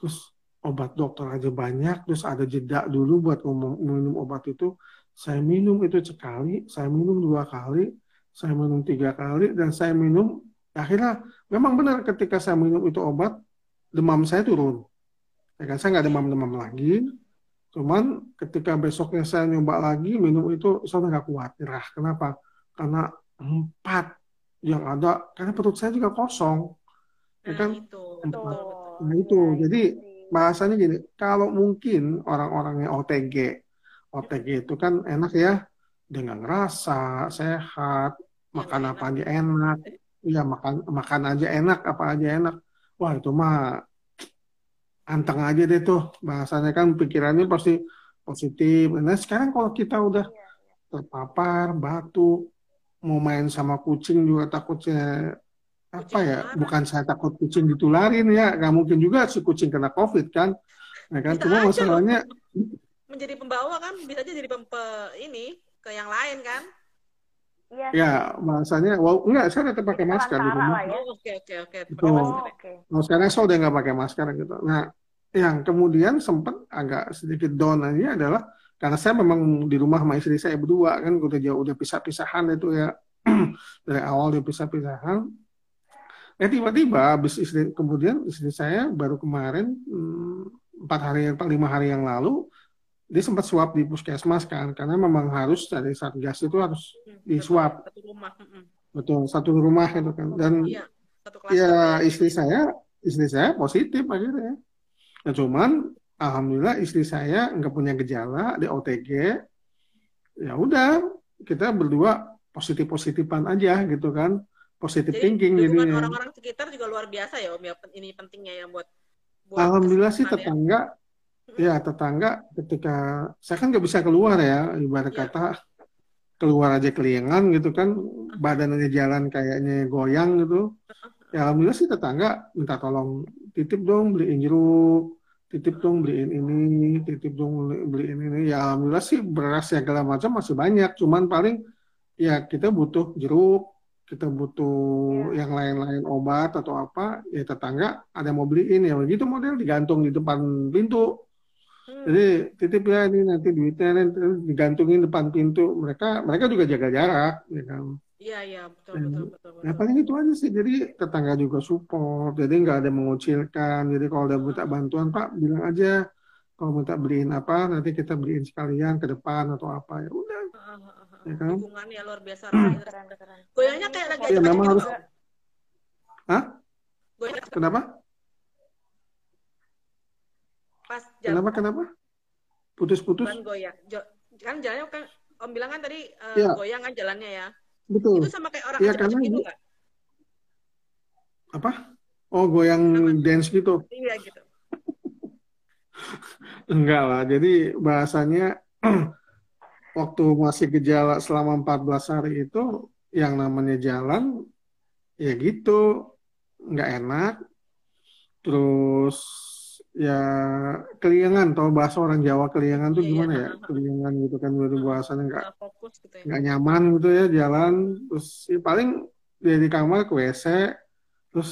terus obat dokter aja banyak, terus ada jeda dulu buat minum obat itu, saya minum itu sekali, saya minum dua kali, saya minum tiga kali, dan saya minum, akhirnya memang benar ketika saya minum itu obat, demam saya turun. Ya kan, saya nggak demam-demam lagi, cuman ketika besoknya saya nyoba lagi, minum itu, saya nggak kuat, nyerah. Kenapa? Karena empat yang ada karena perut saya juga kosong. Ya Nah, kan? itu. Betul. betul nah itu. Iya, jadi itu sih. bahasanya gini kalau mungkin orang-orang yang OTG OTG itu kan enak ya dengan rasa sehat makan nggak apa aja enak. Iya makan makan aja enak apa aja enak. Wah itu mah anteng aja deh tuh bahasanya kan pikirannya pasti positif. Nah sekarang kalau kita udah Iya, iya. terpapar batuk mau main sama kucing juga takutnya apa Kucing ya marah. bukan saya takut kucing ditularin ya nggak mungkin juga si kucing kena covid kan ya kan Bisa cuma aja masalahnya menjadi pembawa kan bisa aja jadi pempe ini ke yang lain kan Iya ya sih. bahasanya wow enggak saya tetap pakai masker di rumah ya. oh oke oke oke pakai Betul. masker oke. Nah, sekarang saya udah nggak pakai masker gitu nah yang kemudian sempat agak sedikit down aja adalah karena saya memang di rumah sama istri saya berdua kan udah jauh udah pisah-pisahan itu ya. Dari awal dia pisah-pisahan. Ya tiba-tiba habis istri kemudian istri saya baru kemarin hmm, empat hari empat lima hari yang lalu dia sempat swab di puskesmas kan karena memang harus dari satgas itu harus Hmm, Di swab. satu rumah Mm-mm. betul satu rumah itu kan. Dan iya satu kelas ya istri saya istri saya positif akhirnya. Nah cuman alhamdulillah istri saya nggak punya gejala di OTG ya udah kita berdua positif positifan aja gitu kan. Positif jadi thinking jadinya. orang-orang sekitar juga luar biasa ya om ya ini pentingnya ya buat buat alhamdulillah sih ya. tetangga ya tetangga ketika saya kan nggak bisa keluar ya ibarat Iya. kata keluar aja kelingan gitu kan badannya jalan kayaknya goyang gitu. Ya alhamdulillah sih tetangga minta tolong titip dong beliin jeruk titip dong beliin ini titip dong beli- beliin ini. Ya alhamdulillah sih beras ya segala macam masih banyak. Cuman paling ya kita butuh jeruk kita butuh Iya. yang lain-lain obat atau apa ya tetangga ada yang mau beliin. Ya begitu model digantung di depan pintu. Hmm. jadi titip ya ini nanti duitnya nanti digantungin depan pintu. Mereka mereka juga jaga jarak ya kan iya iya betul Hmm. betul betul, betul. Ya paling itu aja sih. Jadi tetangga juga support. Jadi nggak ada mengucilkan. Jadi kalau udah minta bantuan Pak, bilang aja. Kalau minta beliin apa, nanti kita beliin sekalian ke depan atau apa ya udah. Ah, ah, ah, ah. Ya kan? dukungannya luar biasa keren. goyangnya kayak lagi Iya, ajak-ajak memang gitu harus-. Hah? goyang Kenapa? pas jalan Kenapa? Kenapa? Putus-putus? goyang Jo- kan jalannya kan om bilang kan tadi eh, Iya. goyang kan jalannya ya Betul. itu sama kayak orang Iya, ajak-ajak karena gitu nggak Apa? Oh, goyang dance gitu? iya gitu Enggak lah. Jadi bahasanya waktu masih gejala selama 14 hari itu yang namanya jalan ya gitu nggak enak terus ya keliangan tau bahasa orang Jawa keliangan tuh Iya, iya, gimana ya ha, ha. keliangan gitu kan itu bahasanya nggak Nggak fokus gitu ya. nggak nyaman gitu ya jalan terus ya paling dia di kamar ke WC terus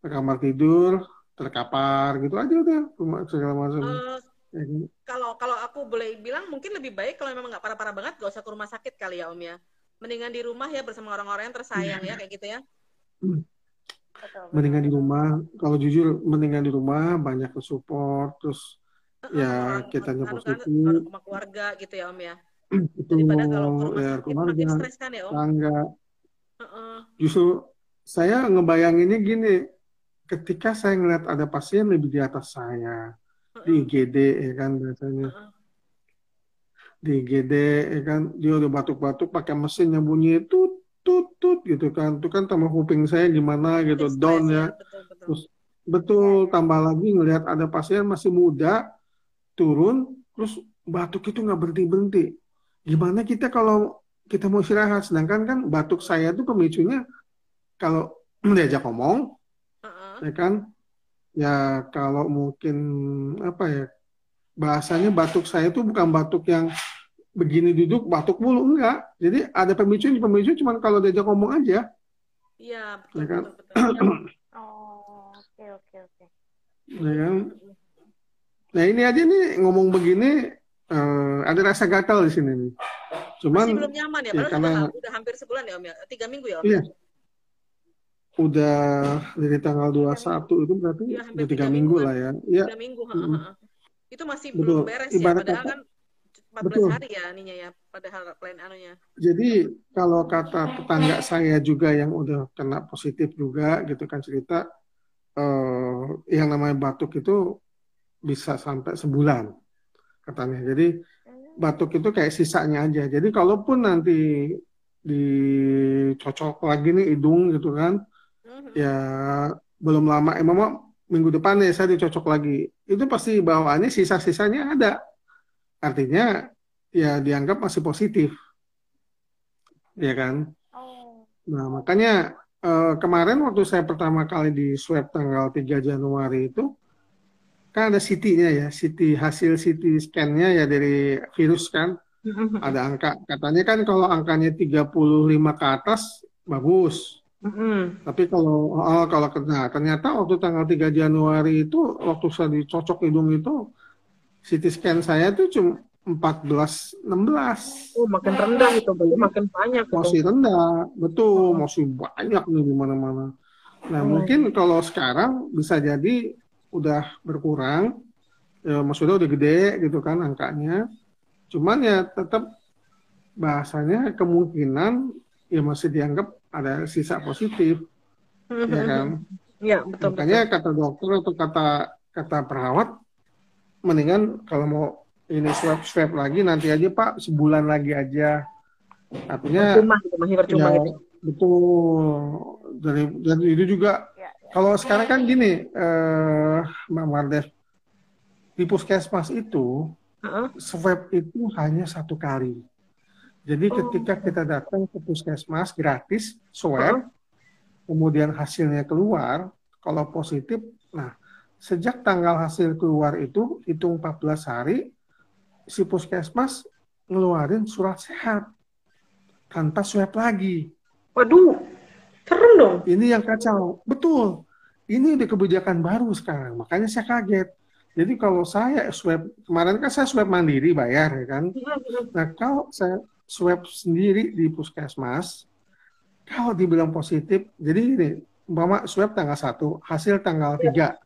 ke kamar tidur terkapar gitu aja udah segala macam Eh, Ya kan? kalau kalau aku boleh bilang mungkin lebih baik kalau memang nggak parah-parah banget gak usah ke rumah sakit kali ya Om ya. Mendingan di rumah ya bersama orang-orang yang tersayang ya kayak gitu ya. Betul, mendingan di rumah kalau jujur mendingan di rumah banyak ke support terus ya orang positif orang sama keluarga gitu ya Om ya. itu Daripada kalau ke rumah ya sakit keluarga makin stres kan ya Om. tangga Heeh. justru saya ngebayanginnya gini ketika saya ngeliat ada pasien lebih di atas saya di. IGD ya kan biasanya di IGD ya kan dia udah batuk-batuk pakai mesin yang bunyi tut gitu kan itu kan tambah kuping saya gimana gitu down stres ya Betul betul. terus Iya, betul iya. tambah lagi ngelihat ada pasien masih muda turun terus batuk itu nggak berhenti berhenti gimana kita kalau kita mau istirahat sedangkan kan batuk saya itu pemicunya kalau diajak ngomong Heeh. ya kan ya kalau mungkin apa ya bahasanya batuk saya itu bukan batuk yang begini duduk batuk mulu enggak jadi ada pemicu pemicu cuman kalau diajak ngomong aja Iya betul Ya kan? betul betul. Oh, oke oke oke. ya kan nah ini aja nih ngomong begini eh, ada rasa gatal di sini nih cuman Masih belum nyaman ya, ya padahal karena udah, udah hampir sebulan ya Om ya, tiga minggu ya Om. iya udah dari tanggal 21 itu berarti Iya, hampir udah tiga tiga minggu mingguan. lah ya iya Tiga minggu, ha, ha, ha. Itu masih Betul. belum beres ya, Ibarat padahal kata- kan 14 Betul. hari ya ininya ya, padahal plan anunya. Jadi kalau kata tetangga saya juga yang udah kena positif juga gitu kan cerita eh, yang namanya batuk itu bisa sampai sebulan katanya. Jadi batuk itu kayak sisanya aja. Jadi kalaupun nanti dicocok lagi nih hidung gitu kan, Mhm. ya belum lama, eh mama minggu depan ya saya dicocok lagi. Itu pasti bawaannya sisa-sisanya ada. Artinya ya dianggap masih positif. Ya kan? Oh, Nah, makanya eh, kemarin waktu saya pertama kali di swab tanggal 3 Januari itu kan ada CT-nya ya, CT hasil CT scan-nya ya dari virus kan. Ada angka. Katanya kan kalau angkanya 35 ke atas bagus. Mhm. Tapi kalau oh, kalau nah, ternyata waktu tanggal 3 Januari itu waktu saya dicocok hidung itu CT scan saya itu cuma 14 16. Oh, makin rendah itu, berarti makin banyak itu. Masih rendah, betul, masih banyak nih di mana-mana. Nah, Hmm. mungkin kalau sekarang bisa jadi udah berkurang, ya, maksudnya udah gede gitu kan angkanya. Cuman ya tetap bahasanya kemungkinan ya masih dianggap ada sisa positif, ya kan? Iya, betul Makanya kata dokter atau kata kata perawat, mendingan kalau mau ini swab swab lagi nanti aja Pak sebulan lagi aja. Artinya Percuma gitu, masih percuma ya gitu. betul dari dan itu juga ya, ya. kalau sekarang kan gini eh Mbak Mardes di puskesmas itu Heeh. swab itu hanya satu kali. Jadi ketika kita datang ke puskesmas gratis swab, kemudian hasilnya keluar, kalau positif, nah sejak tanggal hasil keluar itu hitung 14 hari, si puskesmas ngeluarin surat sehat tanpa swab lagi. Waduh, serem dong. Ini yang kacau. Betul. Ini udah kebijakan baru sekarang. Makanya saya kaget. Jadi kalau saya swab, kemarin kan saya swab mandiri bayar ya kan. Nah kalau saya swab sendiri di puskesmas, kalau dibilang positif, jadi ini, umpama swab tanggal 1, hasil tanggal 3.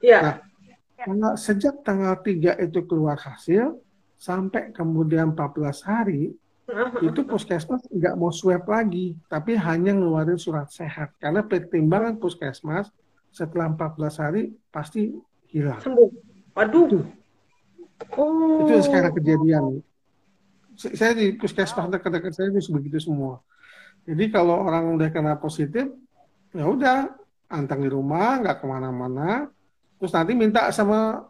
Iya. Nah, tanggal, sejak tanggal 3 itu keluar hasil, sampai kemudian 14 hari, itu puskesmas nggak mau swab lagi, tapi hanya ngeluarin surat sehat. Karena pertimbangan puskesmas setelah 14 hari pasti hilang. Sembuh. Waduh. Itu. Oh. Itu sekarang kejadian. Saya di puskesmas dekat-dekat saya itu begitu semua. Jadi kalau orang udah kena positif, ya udah antang di rumah, nggak ke mana-mana. Terus nanti minta sama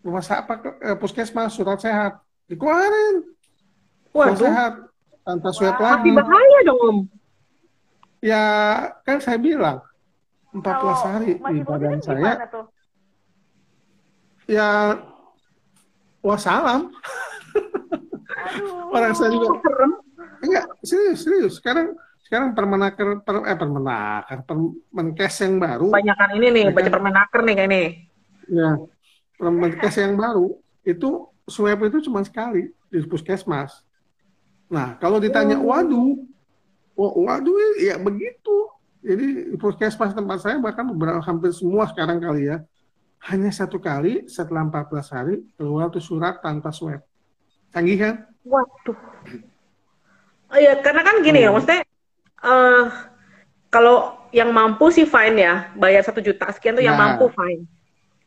rumah sakit apa, eh, puskesmas surat sehat, dikeluarin. Sudah Waduh, sehat tanpa swab Wah. lagi. bahaya dong Om. Ya kan saya bilang 14 Kalau hari di badan saya tuh? ya wassalam. Aduh. Orang saya juga Serem. enggak serius serius. Sekarang sekarang permenaker per, eh permenaker permenkes yang baru Banyakan ini nih, Ya baca permenaker nih kayak nih. ya permenkes yang baru itu swab itu cuma sekali di puskesmas. Nah kalau ditanya Oh. waduh, wa- waduh ya begitu. Jadi di puskesmas tempat saya bahkan beberapa hampir semua sekarang kali ya hanya satu kali setelah 14 hari keluar tuh surat tanpa swab. Canggih kan? Waduh. Oh, ya, karena kan gini ya, Hmm. maksudnya eh kalau yang mampu sih fine ya, bayar satu juta sekian tuh yang Nah. mampu fine.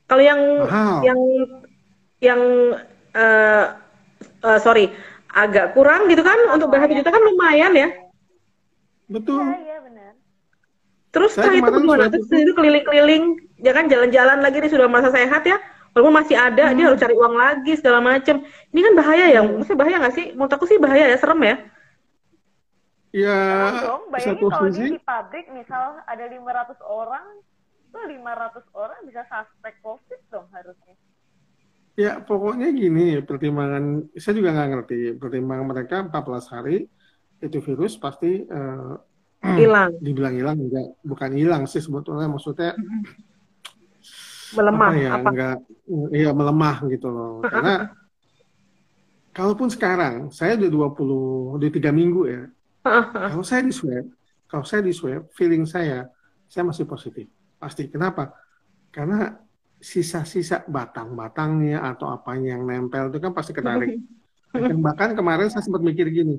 Kalau yang Mahal. yang yang eh eh, sorry agak kurang gitu kan untuk bayar satu juta kan lumayan ya. Betul. Iya, iya benar. Terus Saya setelah itu gimana? Terus itu keliling-keliling, ya kan jalan-jalan lagi dia sudah merasa sehat ya. Walaupun masih ada, dia harus cari uang lagi segala macem. Ini kan bahaya ya, maksudnya bahaya nggak sih? Menurut aku sih bahaya ya, serem ya. Ya Jangan dong, bayangin satu kalau sisi di pabrik misal ada 500 orang, tuh 500 orang bisa suspek COVID dong harusnya. Ya, pokoknya gini, pertimbangan, saya juga nggak ngerti, pertimbangan mereka 14 hari, itu virus pasti eh, Hilang, dibilang hilang, enggak, bukan hilang sih sebetulnya, maksudnya melemah, apa ya, apa? enggak, iya melemah gitu loh. Karena, kalaupun sekarang, saya udah 20, udah 3 minggu ya, kalau saya di swab, kalau saya di swab, feeling saya, saya masih positif, pasti. Kenapa? Karena sisa-sisa batang-batangnya atau apanya yang nempel itu kan pasti ketarik. Dan bahkan kemarin saya sempat mikir gini,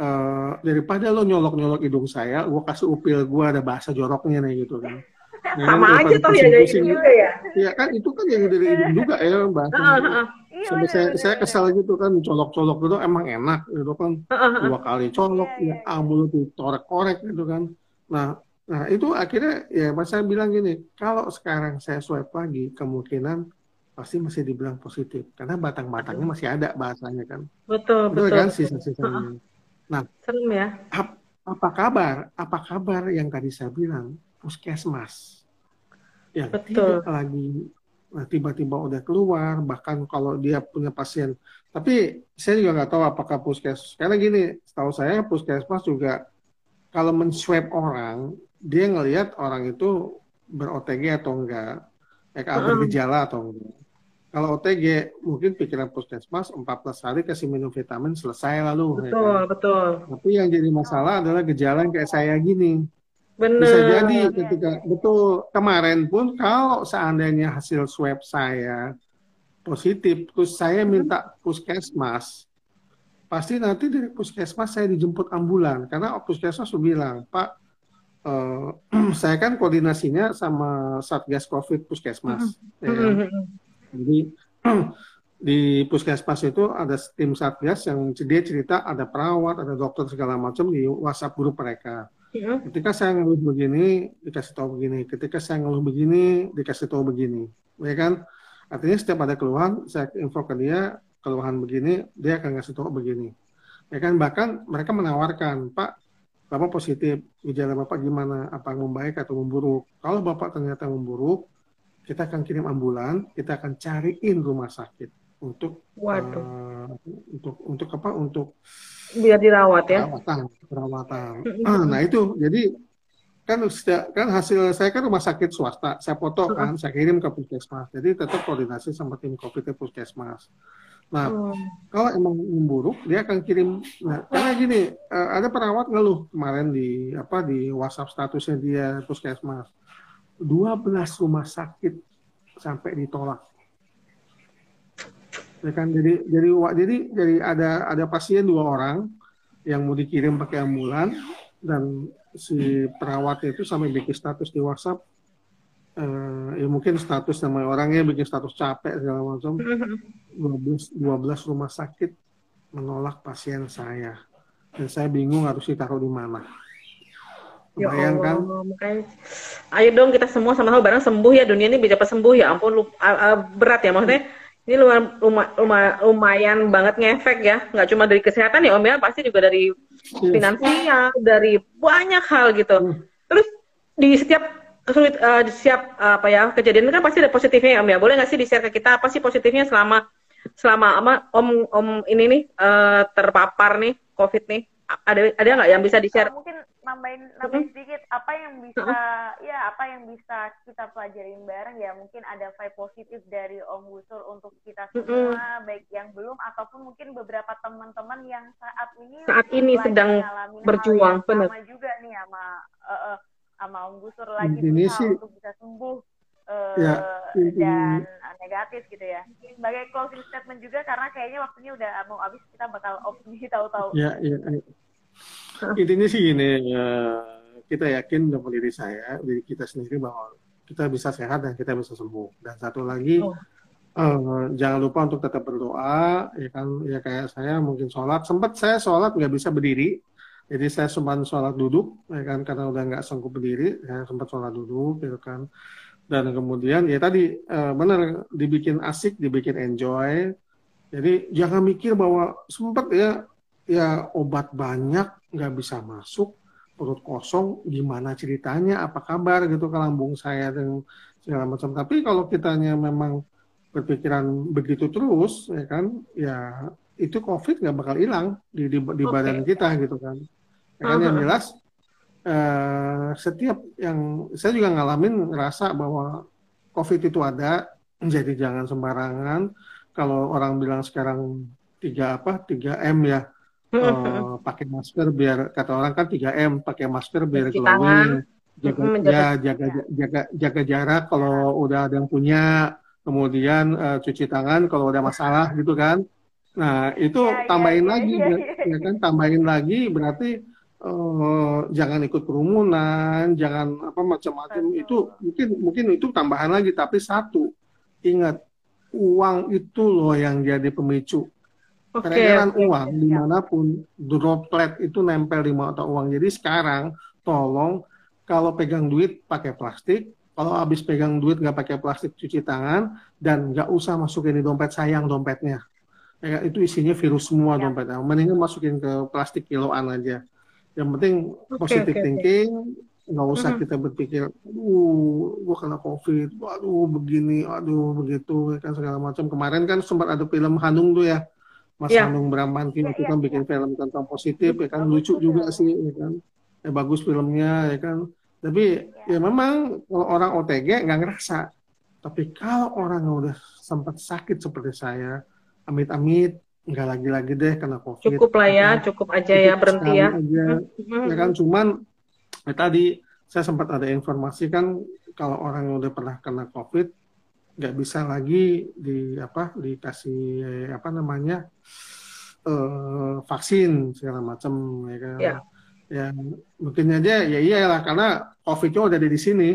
eh, daripada lo nyolok-nyolok hidung saya, gue kasih upil gue ada bahasa joroknya nih gitu kan. Kan, Sama aja toh ya dari pusing-pusing juga ya. Ya kan itu kan yang dari hidung juga ya bahasa. Iya, Sampai benar, saya, benar, saya kesal gitu kan, colok-colok gitu emang enak gitu kan. heeh. Dua kali colok, Iya, ya iya, ampun itu korek-korek gitu kan. Nah, nah itu akhirnya ya mas saya bilang gini, kalau sekarang saya swab lagi, kemungkinan pasti masih dibilang positif. Karena batang-batangnya masih ada bahasanya kan. Betul, Betul betul. kan sisa-sisanya. Serem ya. Apa kabar? Apa kabar yang tadi saya bilang? Puskesmas. Yang Betul. tidak lagi nah, tiba-tiba udah keluar, bahkan kalau dia punya pasien. Tapi saya juga nggak tahu apakah puskes. Karena gini, setahu saya puskesmas juga kalau men-swab orang, dia ngelihat orang itu ber-OTG atau enggak, ya, Heeh. bergejala atau enggak. Kalau OTG, mungkin pikiran puskesmas 14 hari kasih minum vitamin selesai lalu. ya kan? Betul, betul. Tapi yang jadi masalah adalah gejala yang kayak saya gini. Bener. Bisa jadi ketika betul kemarin pun kalau seandainya hasil swab saya positif, terus saya minta puskesmas, pasti nanti dari puskesmas saya dijemput ambulan karena puskesmas sudah bilang, Pak, eh, saya kan koordinasinya sama Satgas Covid Puskesmas. ya kan? Mm-hmm. Jadi di puskesmas itu ada tim satgas yang dia cerita ada perawat, ada dokter segala macam di WhatsApp grup mereka. Mm-mm. Ketika saya ngeluh begini, dikasih tahu begini. Ketika saya ngeluh begini, dikasih tahu begini. Ya kan? Artinya setiap ada keluhan, saya info ke dia, keluhan begini, dia akan ngasih tahu begini. Ya kan? Bahkan mereka menawarkan, Pak, Bapak positif, gejala Bapak gimana? Apa membaik atau memburuk? Kalau Bapak ternyata memburuk, kita akan kirim ambulan, kita akan cariin rumah sakit untuk Waduh. eh, untuk untuk apa? Untuk Biar dirawat ya. perawatan perawatan. Ah, nah itu. Jadi kan setiap- kan hasil saya kan rumah sakit swasta. Saya foto kan saya kirim ke puskesmas. Jadi tetap koordinasi sama tim covid di puskesmas. Nah Hmm. kalau emang memburuk dia akan kirim. Nah, karena gini eh, ada perawat ngeluh kemarin di apa di WhatsApp statusnya dia puskesmas. 12 rumah sakit sampai ditolak ya kan? Jadi jadi jadi jadi ada ada pasien dua orang yang mau dikirim pakai ambulan dan si perawatnya itu sampai bikin status di WhatsApp eh, ya mungkin status nama orangnya bikin status capek segala macam. 12 12 rumah sakit menolak pasien saya. Dan saya bingung harus ditaruh di mana. Ya bayangkan Allah, makanya ayo dong kita semua sama-sama bareng sembuh ya dunia ini bisa cepat sembuh ya. Ampun lu, a- a- berat ya maksudnya Ini lumayan, lumayan, lumayan banget ngefek ya. Nggak cuma dari kesehatan ya Om ya, pasti juga dari Iya. finansial, dari banyak hal gitu. Hmm. Terus di setiap kesulit, eh, di setiap eh, apa ya kejadian itu kan pasti ada positifnya ya Om ya. Boleh nggak sih di-share ke kita apa sih positifnya selama selama ama Om Om ini nih eh, terpapar nih COVID nih? Ada ada nggak yang bisa di-share? Uh, mungkin nambahin nambahin sedikit apa yang bisa ya apa yang bisa kita pelajarin bareng? Ya mungkin ada vibe positif dari Om Gusur untuk kita semua baik yang belum ataupun mungkin beberapa teman-teman yang saat ini Saat ini sedang berjuang, bener. sama juga nih sama eh, eh, sama Om Gusur lagi Ini sih- untuk bisa sembuh eh, Ya, ini- dan negatif gitu ya. Sebagai closing statement juga karena kayaknya waktunya udah mau habis kita bakal off nih tahu-tahu. Ya, ya, ya. Intinya sih gini, ya, kita yakin dalam diri saya, diri kita sendiri bahwa kita bisa sehat dan kita bisa sembuh. Dan satu lagi, Oh. eh, jangan lupa untuk tetap berdoa, ya kan, ya kayak saya mungkin sholat, sempat saya sholat nggak bisa berdiri, jadi saya sempat sholat duduk, ya kan, karena udah nggak sanggup berdiri, saya sempat sholat duduk, gitu kan. Dan kemudian ya tadi eh, benar dibikin asik, dibikin enjoy. Jadi jangan mikir bahwa sempat ya ya obat banyak nggak bisa masuk perut kosong gimana ceritanya apa kabar gitu ke lambung saya dan segala macam tapi kalau kitanya memang berpikiran begitu terus ya kan ya itu covid nggak bakal hilang di di, di Oke. badan kita gitu kan ya kan yang Aha. jelas eh, setiap yang saya juga ngalamin ngerasa bahwa covid itu ada jadi jangan sembarangan kalau orang bilang sekarang tiga apa 3 m ya eh, pakai masker biar kata orang kan 3 m pakai masker biar glowing jaga ya jaga jaga jaga jarak kalau udah ada yang punya. Kemudian eh, cuci tangan kalau udah masalah gitu kan. Nah itu Ya, ya, tambahin ya, lagi ya, ber- ya kan tambahin lagi berarti eh, jangan ikut kerumunan jangan apa macam-macam. Itu mungkin mungkin itu tambahan lagi tapi satu ingat uang itu loh yang jadi pemicu Oke. peredaran oke. uang di mana pun droplet itu nempel di mata uang. Jadi sekarang tolong kalau pegang duit pakai plastik, kalau habis pegang duit nggak pakai plastik cuci tangan dan nggak usah masukin di dompet sayang dompetnya. Ya, itu isinya virus semua Ya. dompetnya. Mendingan masukin ke plastik kiloan aja. Yang penting Oke, positive oke. thinking, nggak usah Mhm. kita berpikir, aduh, gua kena covid, waduh begini, aduh begitu, ya kan segala macam. Kemarin kan sempat ada film Hanung tuh ya, Mas Iya. Hanung Bramantio Iya, itu iya, kan bikin film tentang positif, ya kan lucu juga sih, ya kan, ya bagus filmnya, ya kan. Tapi ya memang kalau orang OTG nggak ngerasa. Tapi kalau orang yang udah sempat sakit seperti saya, amit-amit, nggak lagi-lagi deh kena covid. Cukup lah ya, kan. cukup aja ya berhenti ya. aja Mhm. ya kan cuman ya tadi saya sempat ada informasi kan kalau orang yang udah pernah kena covid nggak bisa lagi di apa dikasih apa namanya eh, vaksin segala macam ya kan Ya. ya mungkin aja ya iyalah karena covidnya udah ada di sini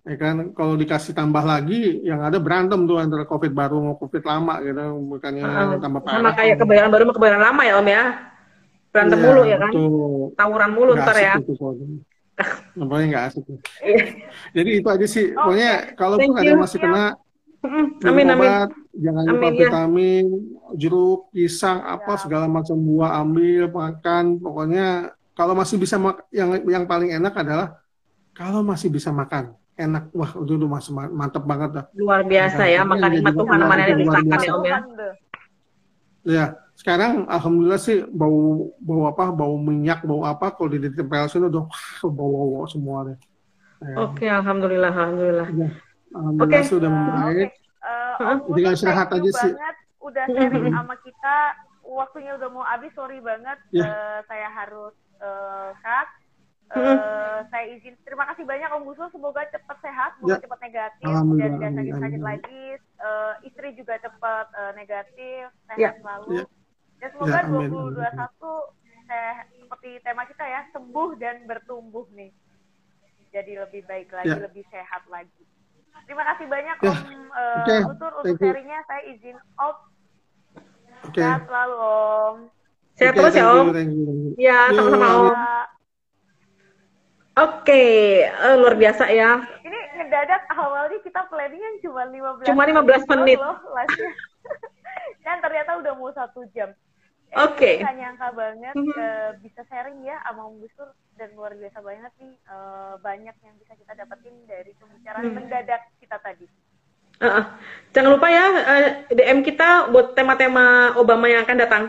ya kan kalau dikasih tambah lagi yang ada berantem tuh antara covid baru sama covid lama gitu bukannya Ah, tambah Sama parah kayak kebayaran baru sama kebayaran lama ya Om ya. Berantem Iya, mulu ya kan. Tawuran mulu ntar ya. itu. Pokoknya nggak asik. Iya. Jadi itu aja sih. Pokoknya kalaupun Thank ada yang masih kena, Minum Amin amin. obat, jangan lupa Amin, ya. vitamin, jeruk, pisang, apa Ya. segala macam buah ambil, makan. Pokoknya kalau masih bisa yang yang paling enak adalah kalau masih bisa makan. Enak, wah itu udah masih ma- mantep banget dah. Luar biasa ya, makan nikmat Tuhan mana yang dipisahkan ya Om ya. Ya, sekarang alhamdulillah sih bau bau apa, bau minyak, bau apa kalau di ditempel sini udah wah, bau-bau semua deh. Ya. Oke, alhamdulillah, alhamdulillah. Alhamdulillah Oke. sudah membaik. Oke, Eh? Om Tinggal istirahat aja sih. banget udah sharing sama kita. Waktunya udah mau habis, sorry banget. Ya. Eh, saya harus eh, cut. Mhm. saya izin terima kasih banyak Om Gusur semoga cepat sehat semoga Ya. cepat negatif dan amin, sakit-sakit amin. lagi Eh, istri juga cepat eh, negatif sehat Ya. selalu Ya. dan semoga Ya, amin, 2021 saya seperti tema kita ya sembuh dan bertumbuh nih jadi lebih baik lagi Ya. lebih sehat lagi terima kasih banyak Ya. Om eh, Oke, Gusur untuk sharingnya saya izin out Oke. sehat selalu Om Sehat terus ya Om. Ya, sama-sama. Om. Ya. Oke, eh, luar biasa ya. ini ngedadak awalnya kita planningnya cuma 15 Cuma 15 menit. loh live-nya. Dan ternyata udah mau satu jam. Oke. Gak nyangka banget Mhm. eh, bisa sharing ya sama Om Gusur dan luar biasa banget nih eh, banyak yang bisa kita dapetin dari pembicaraan Hmm. mendadak kita tadi. Heeh. Jangan lupa ya eh, DM kita buat tema-tema Obama yang akan datang.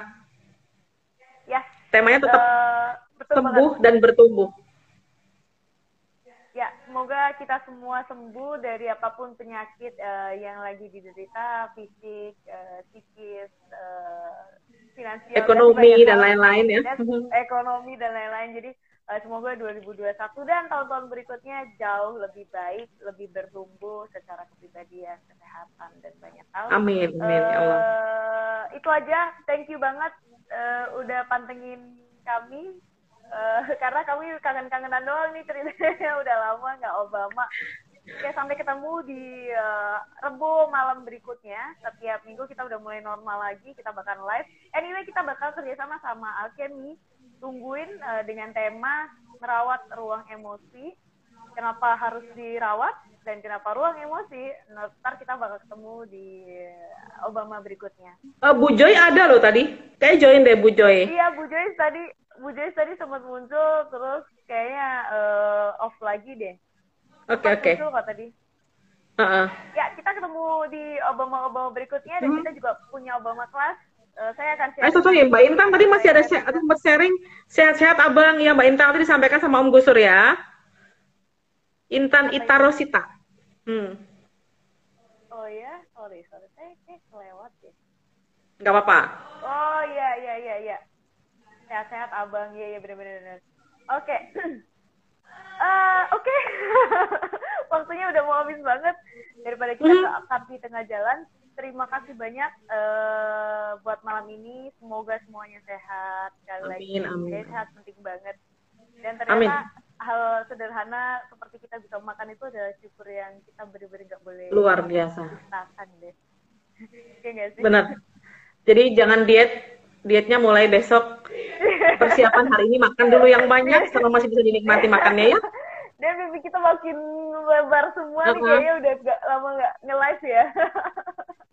Ya, Temanya tetap betul sembuh banget. dan bertumbuh. Ya, semoga kita semua sembuh dari apa pun penyakit eh, yang lagi diderita, fisik, eh, psikis, eh, finansial, Ekonomi dan lain-lain ya. Ekonomi dan lain-lain. Jadi eh, semoga 2021 dan tahun-tahun berikutnya jauh lebih baik, lebih bertumbuh secara kepribadian, kesehatan dan banyak hal. Amin, amin ya Allah. Eh, itu aja. Thank you banget eh, udah pantengin kami. Eh, karena kami kangen-kangenan doang nih ceritanya udah lama nggak Obama. Ya sampai ketemu di eh, Rebo malam berikutnya. Setiap minggu kita udah mulai normal lagi. Kita bakal live. Anyway kita bakal kerjasama sama Alchemy. Tungguin eh, dengan tema merawat ruang emosi. Kenapa harus dirawat dan kenapa ruang emosi? Nah, ntar kita bakal ketemu di Obama berikutnya. Eh, Bu Joy ada loh tadi. Kayak join deh Bu Joy. Iya, Bu Joyce tadi, Bu Joyce tadi sempat muncul, terus kayaknya eh, off lagi deh. Oke Sempat oke. Kok tadi. Heeh. Ya, kita ketemu di Obama-Obama berikutnya, dan Hmm. kita juga punya Obama Class. Eh, saya akan share. Eh, sorry, Mbak Intan tadi masih ada share, ada sempat sharing sehat-sehat abang ya Mbak Intan tadi disampaikan sama Om Gusur ya. Intan Ita Rosita. Hmm, Oh ya, sorry, sorry. Saya kayak kelewat ya. nggak apa-apa. Oh iya, iya, iya, iya. Sehat-sehat abang, iya, iya, bener-bener. Oke. Eh, Oke, waktunya udah mau habis banget. Daripada kita Mhm. keangkat di tengah jalan, terima kasih banyak eh, buat malam ini. Semoga semuanya sehat. Sekali lagi, Amin, amin. Jadi sehat penting banget. Dan ternyata Amin. hal sederhana seperti kita bisa makan itu adalah syukur yang kita bener-bener nggak boleh Luar biasa. deh. Nggak sih? Benar. Jadi jangan diet. Dietnya mulai besok. Persiapan hari ini makan dulu yang banyak selama masih bisa dinikmati makannya ya. Dan pipi kita makin lebar semua nih Uh-huh. kayaknya udah gak lama nggak nge-live ya.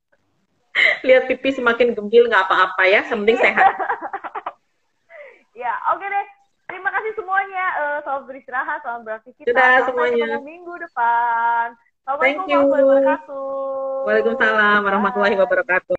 Lihat pipi semakin gembel nggak apa-apa ya, yang penting sehat. ya, oke deh. Terima kasih semuanya. Eh, selamat beristirahat, selamat beraktivitas. Sampai semuanya. minggu depan. Assalamualaikum Thank you. Waalaikumsalam warahmatullahi wabarakatuh.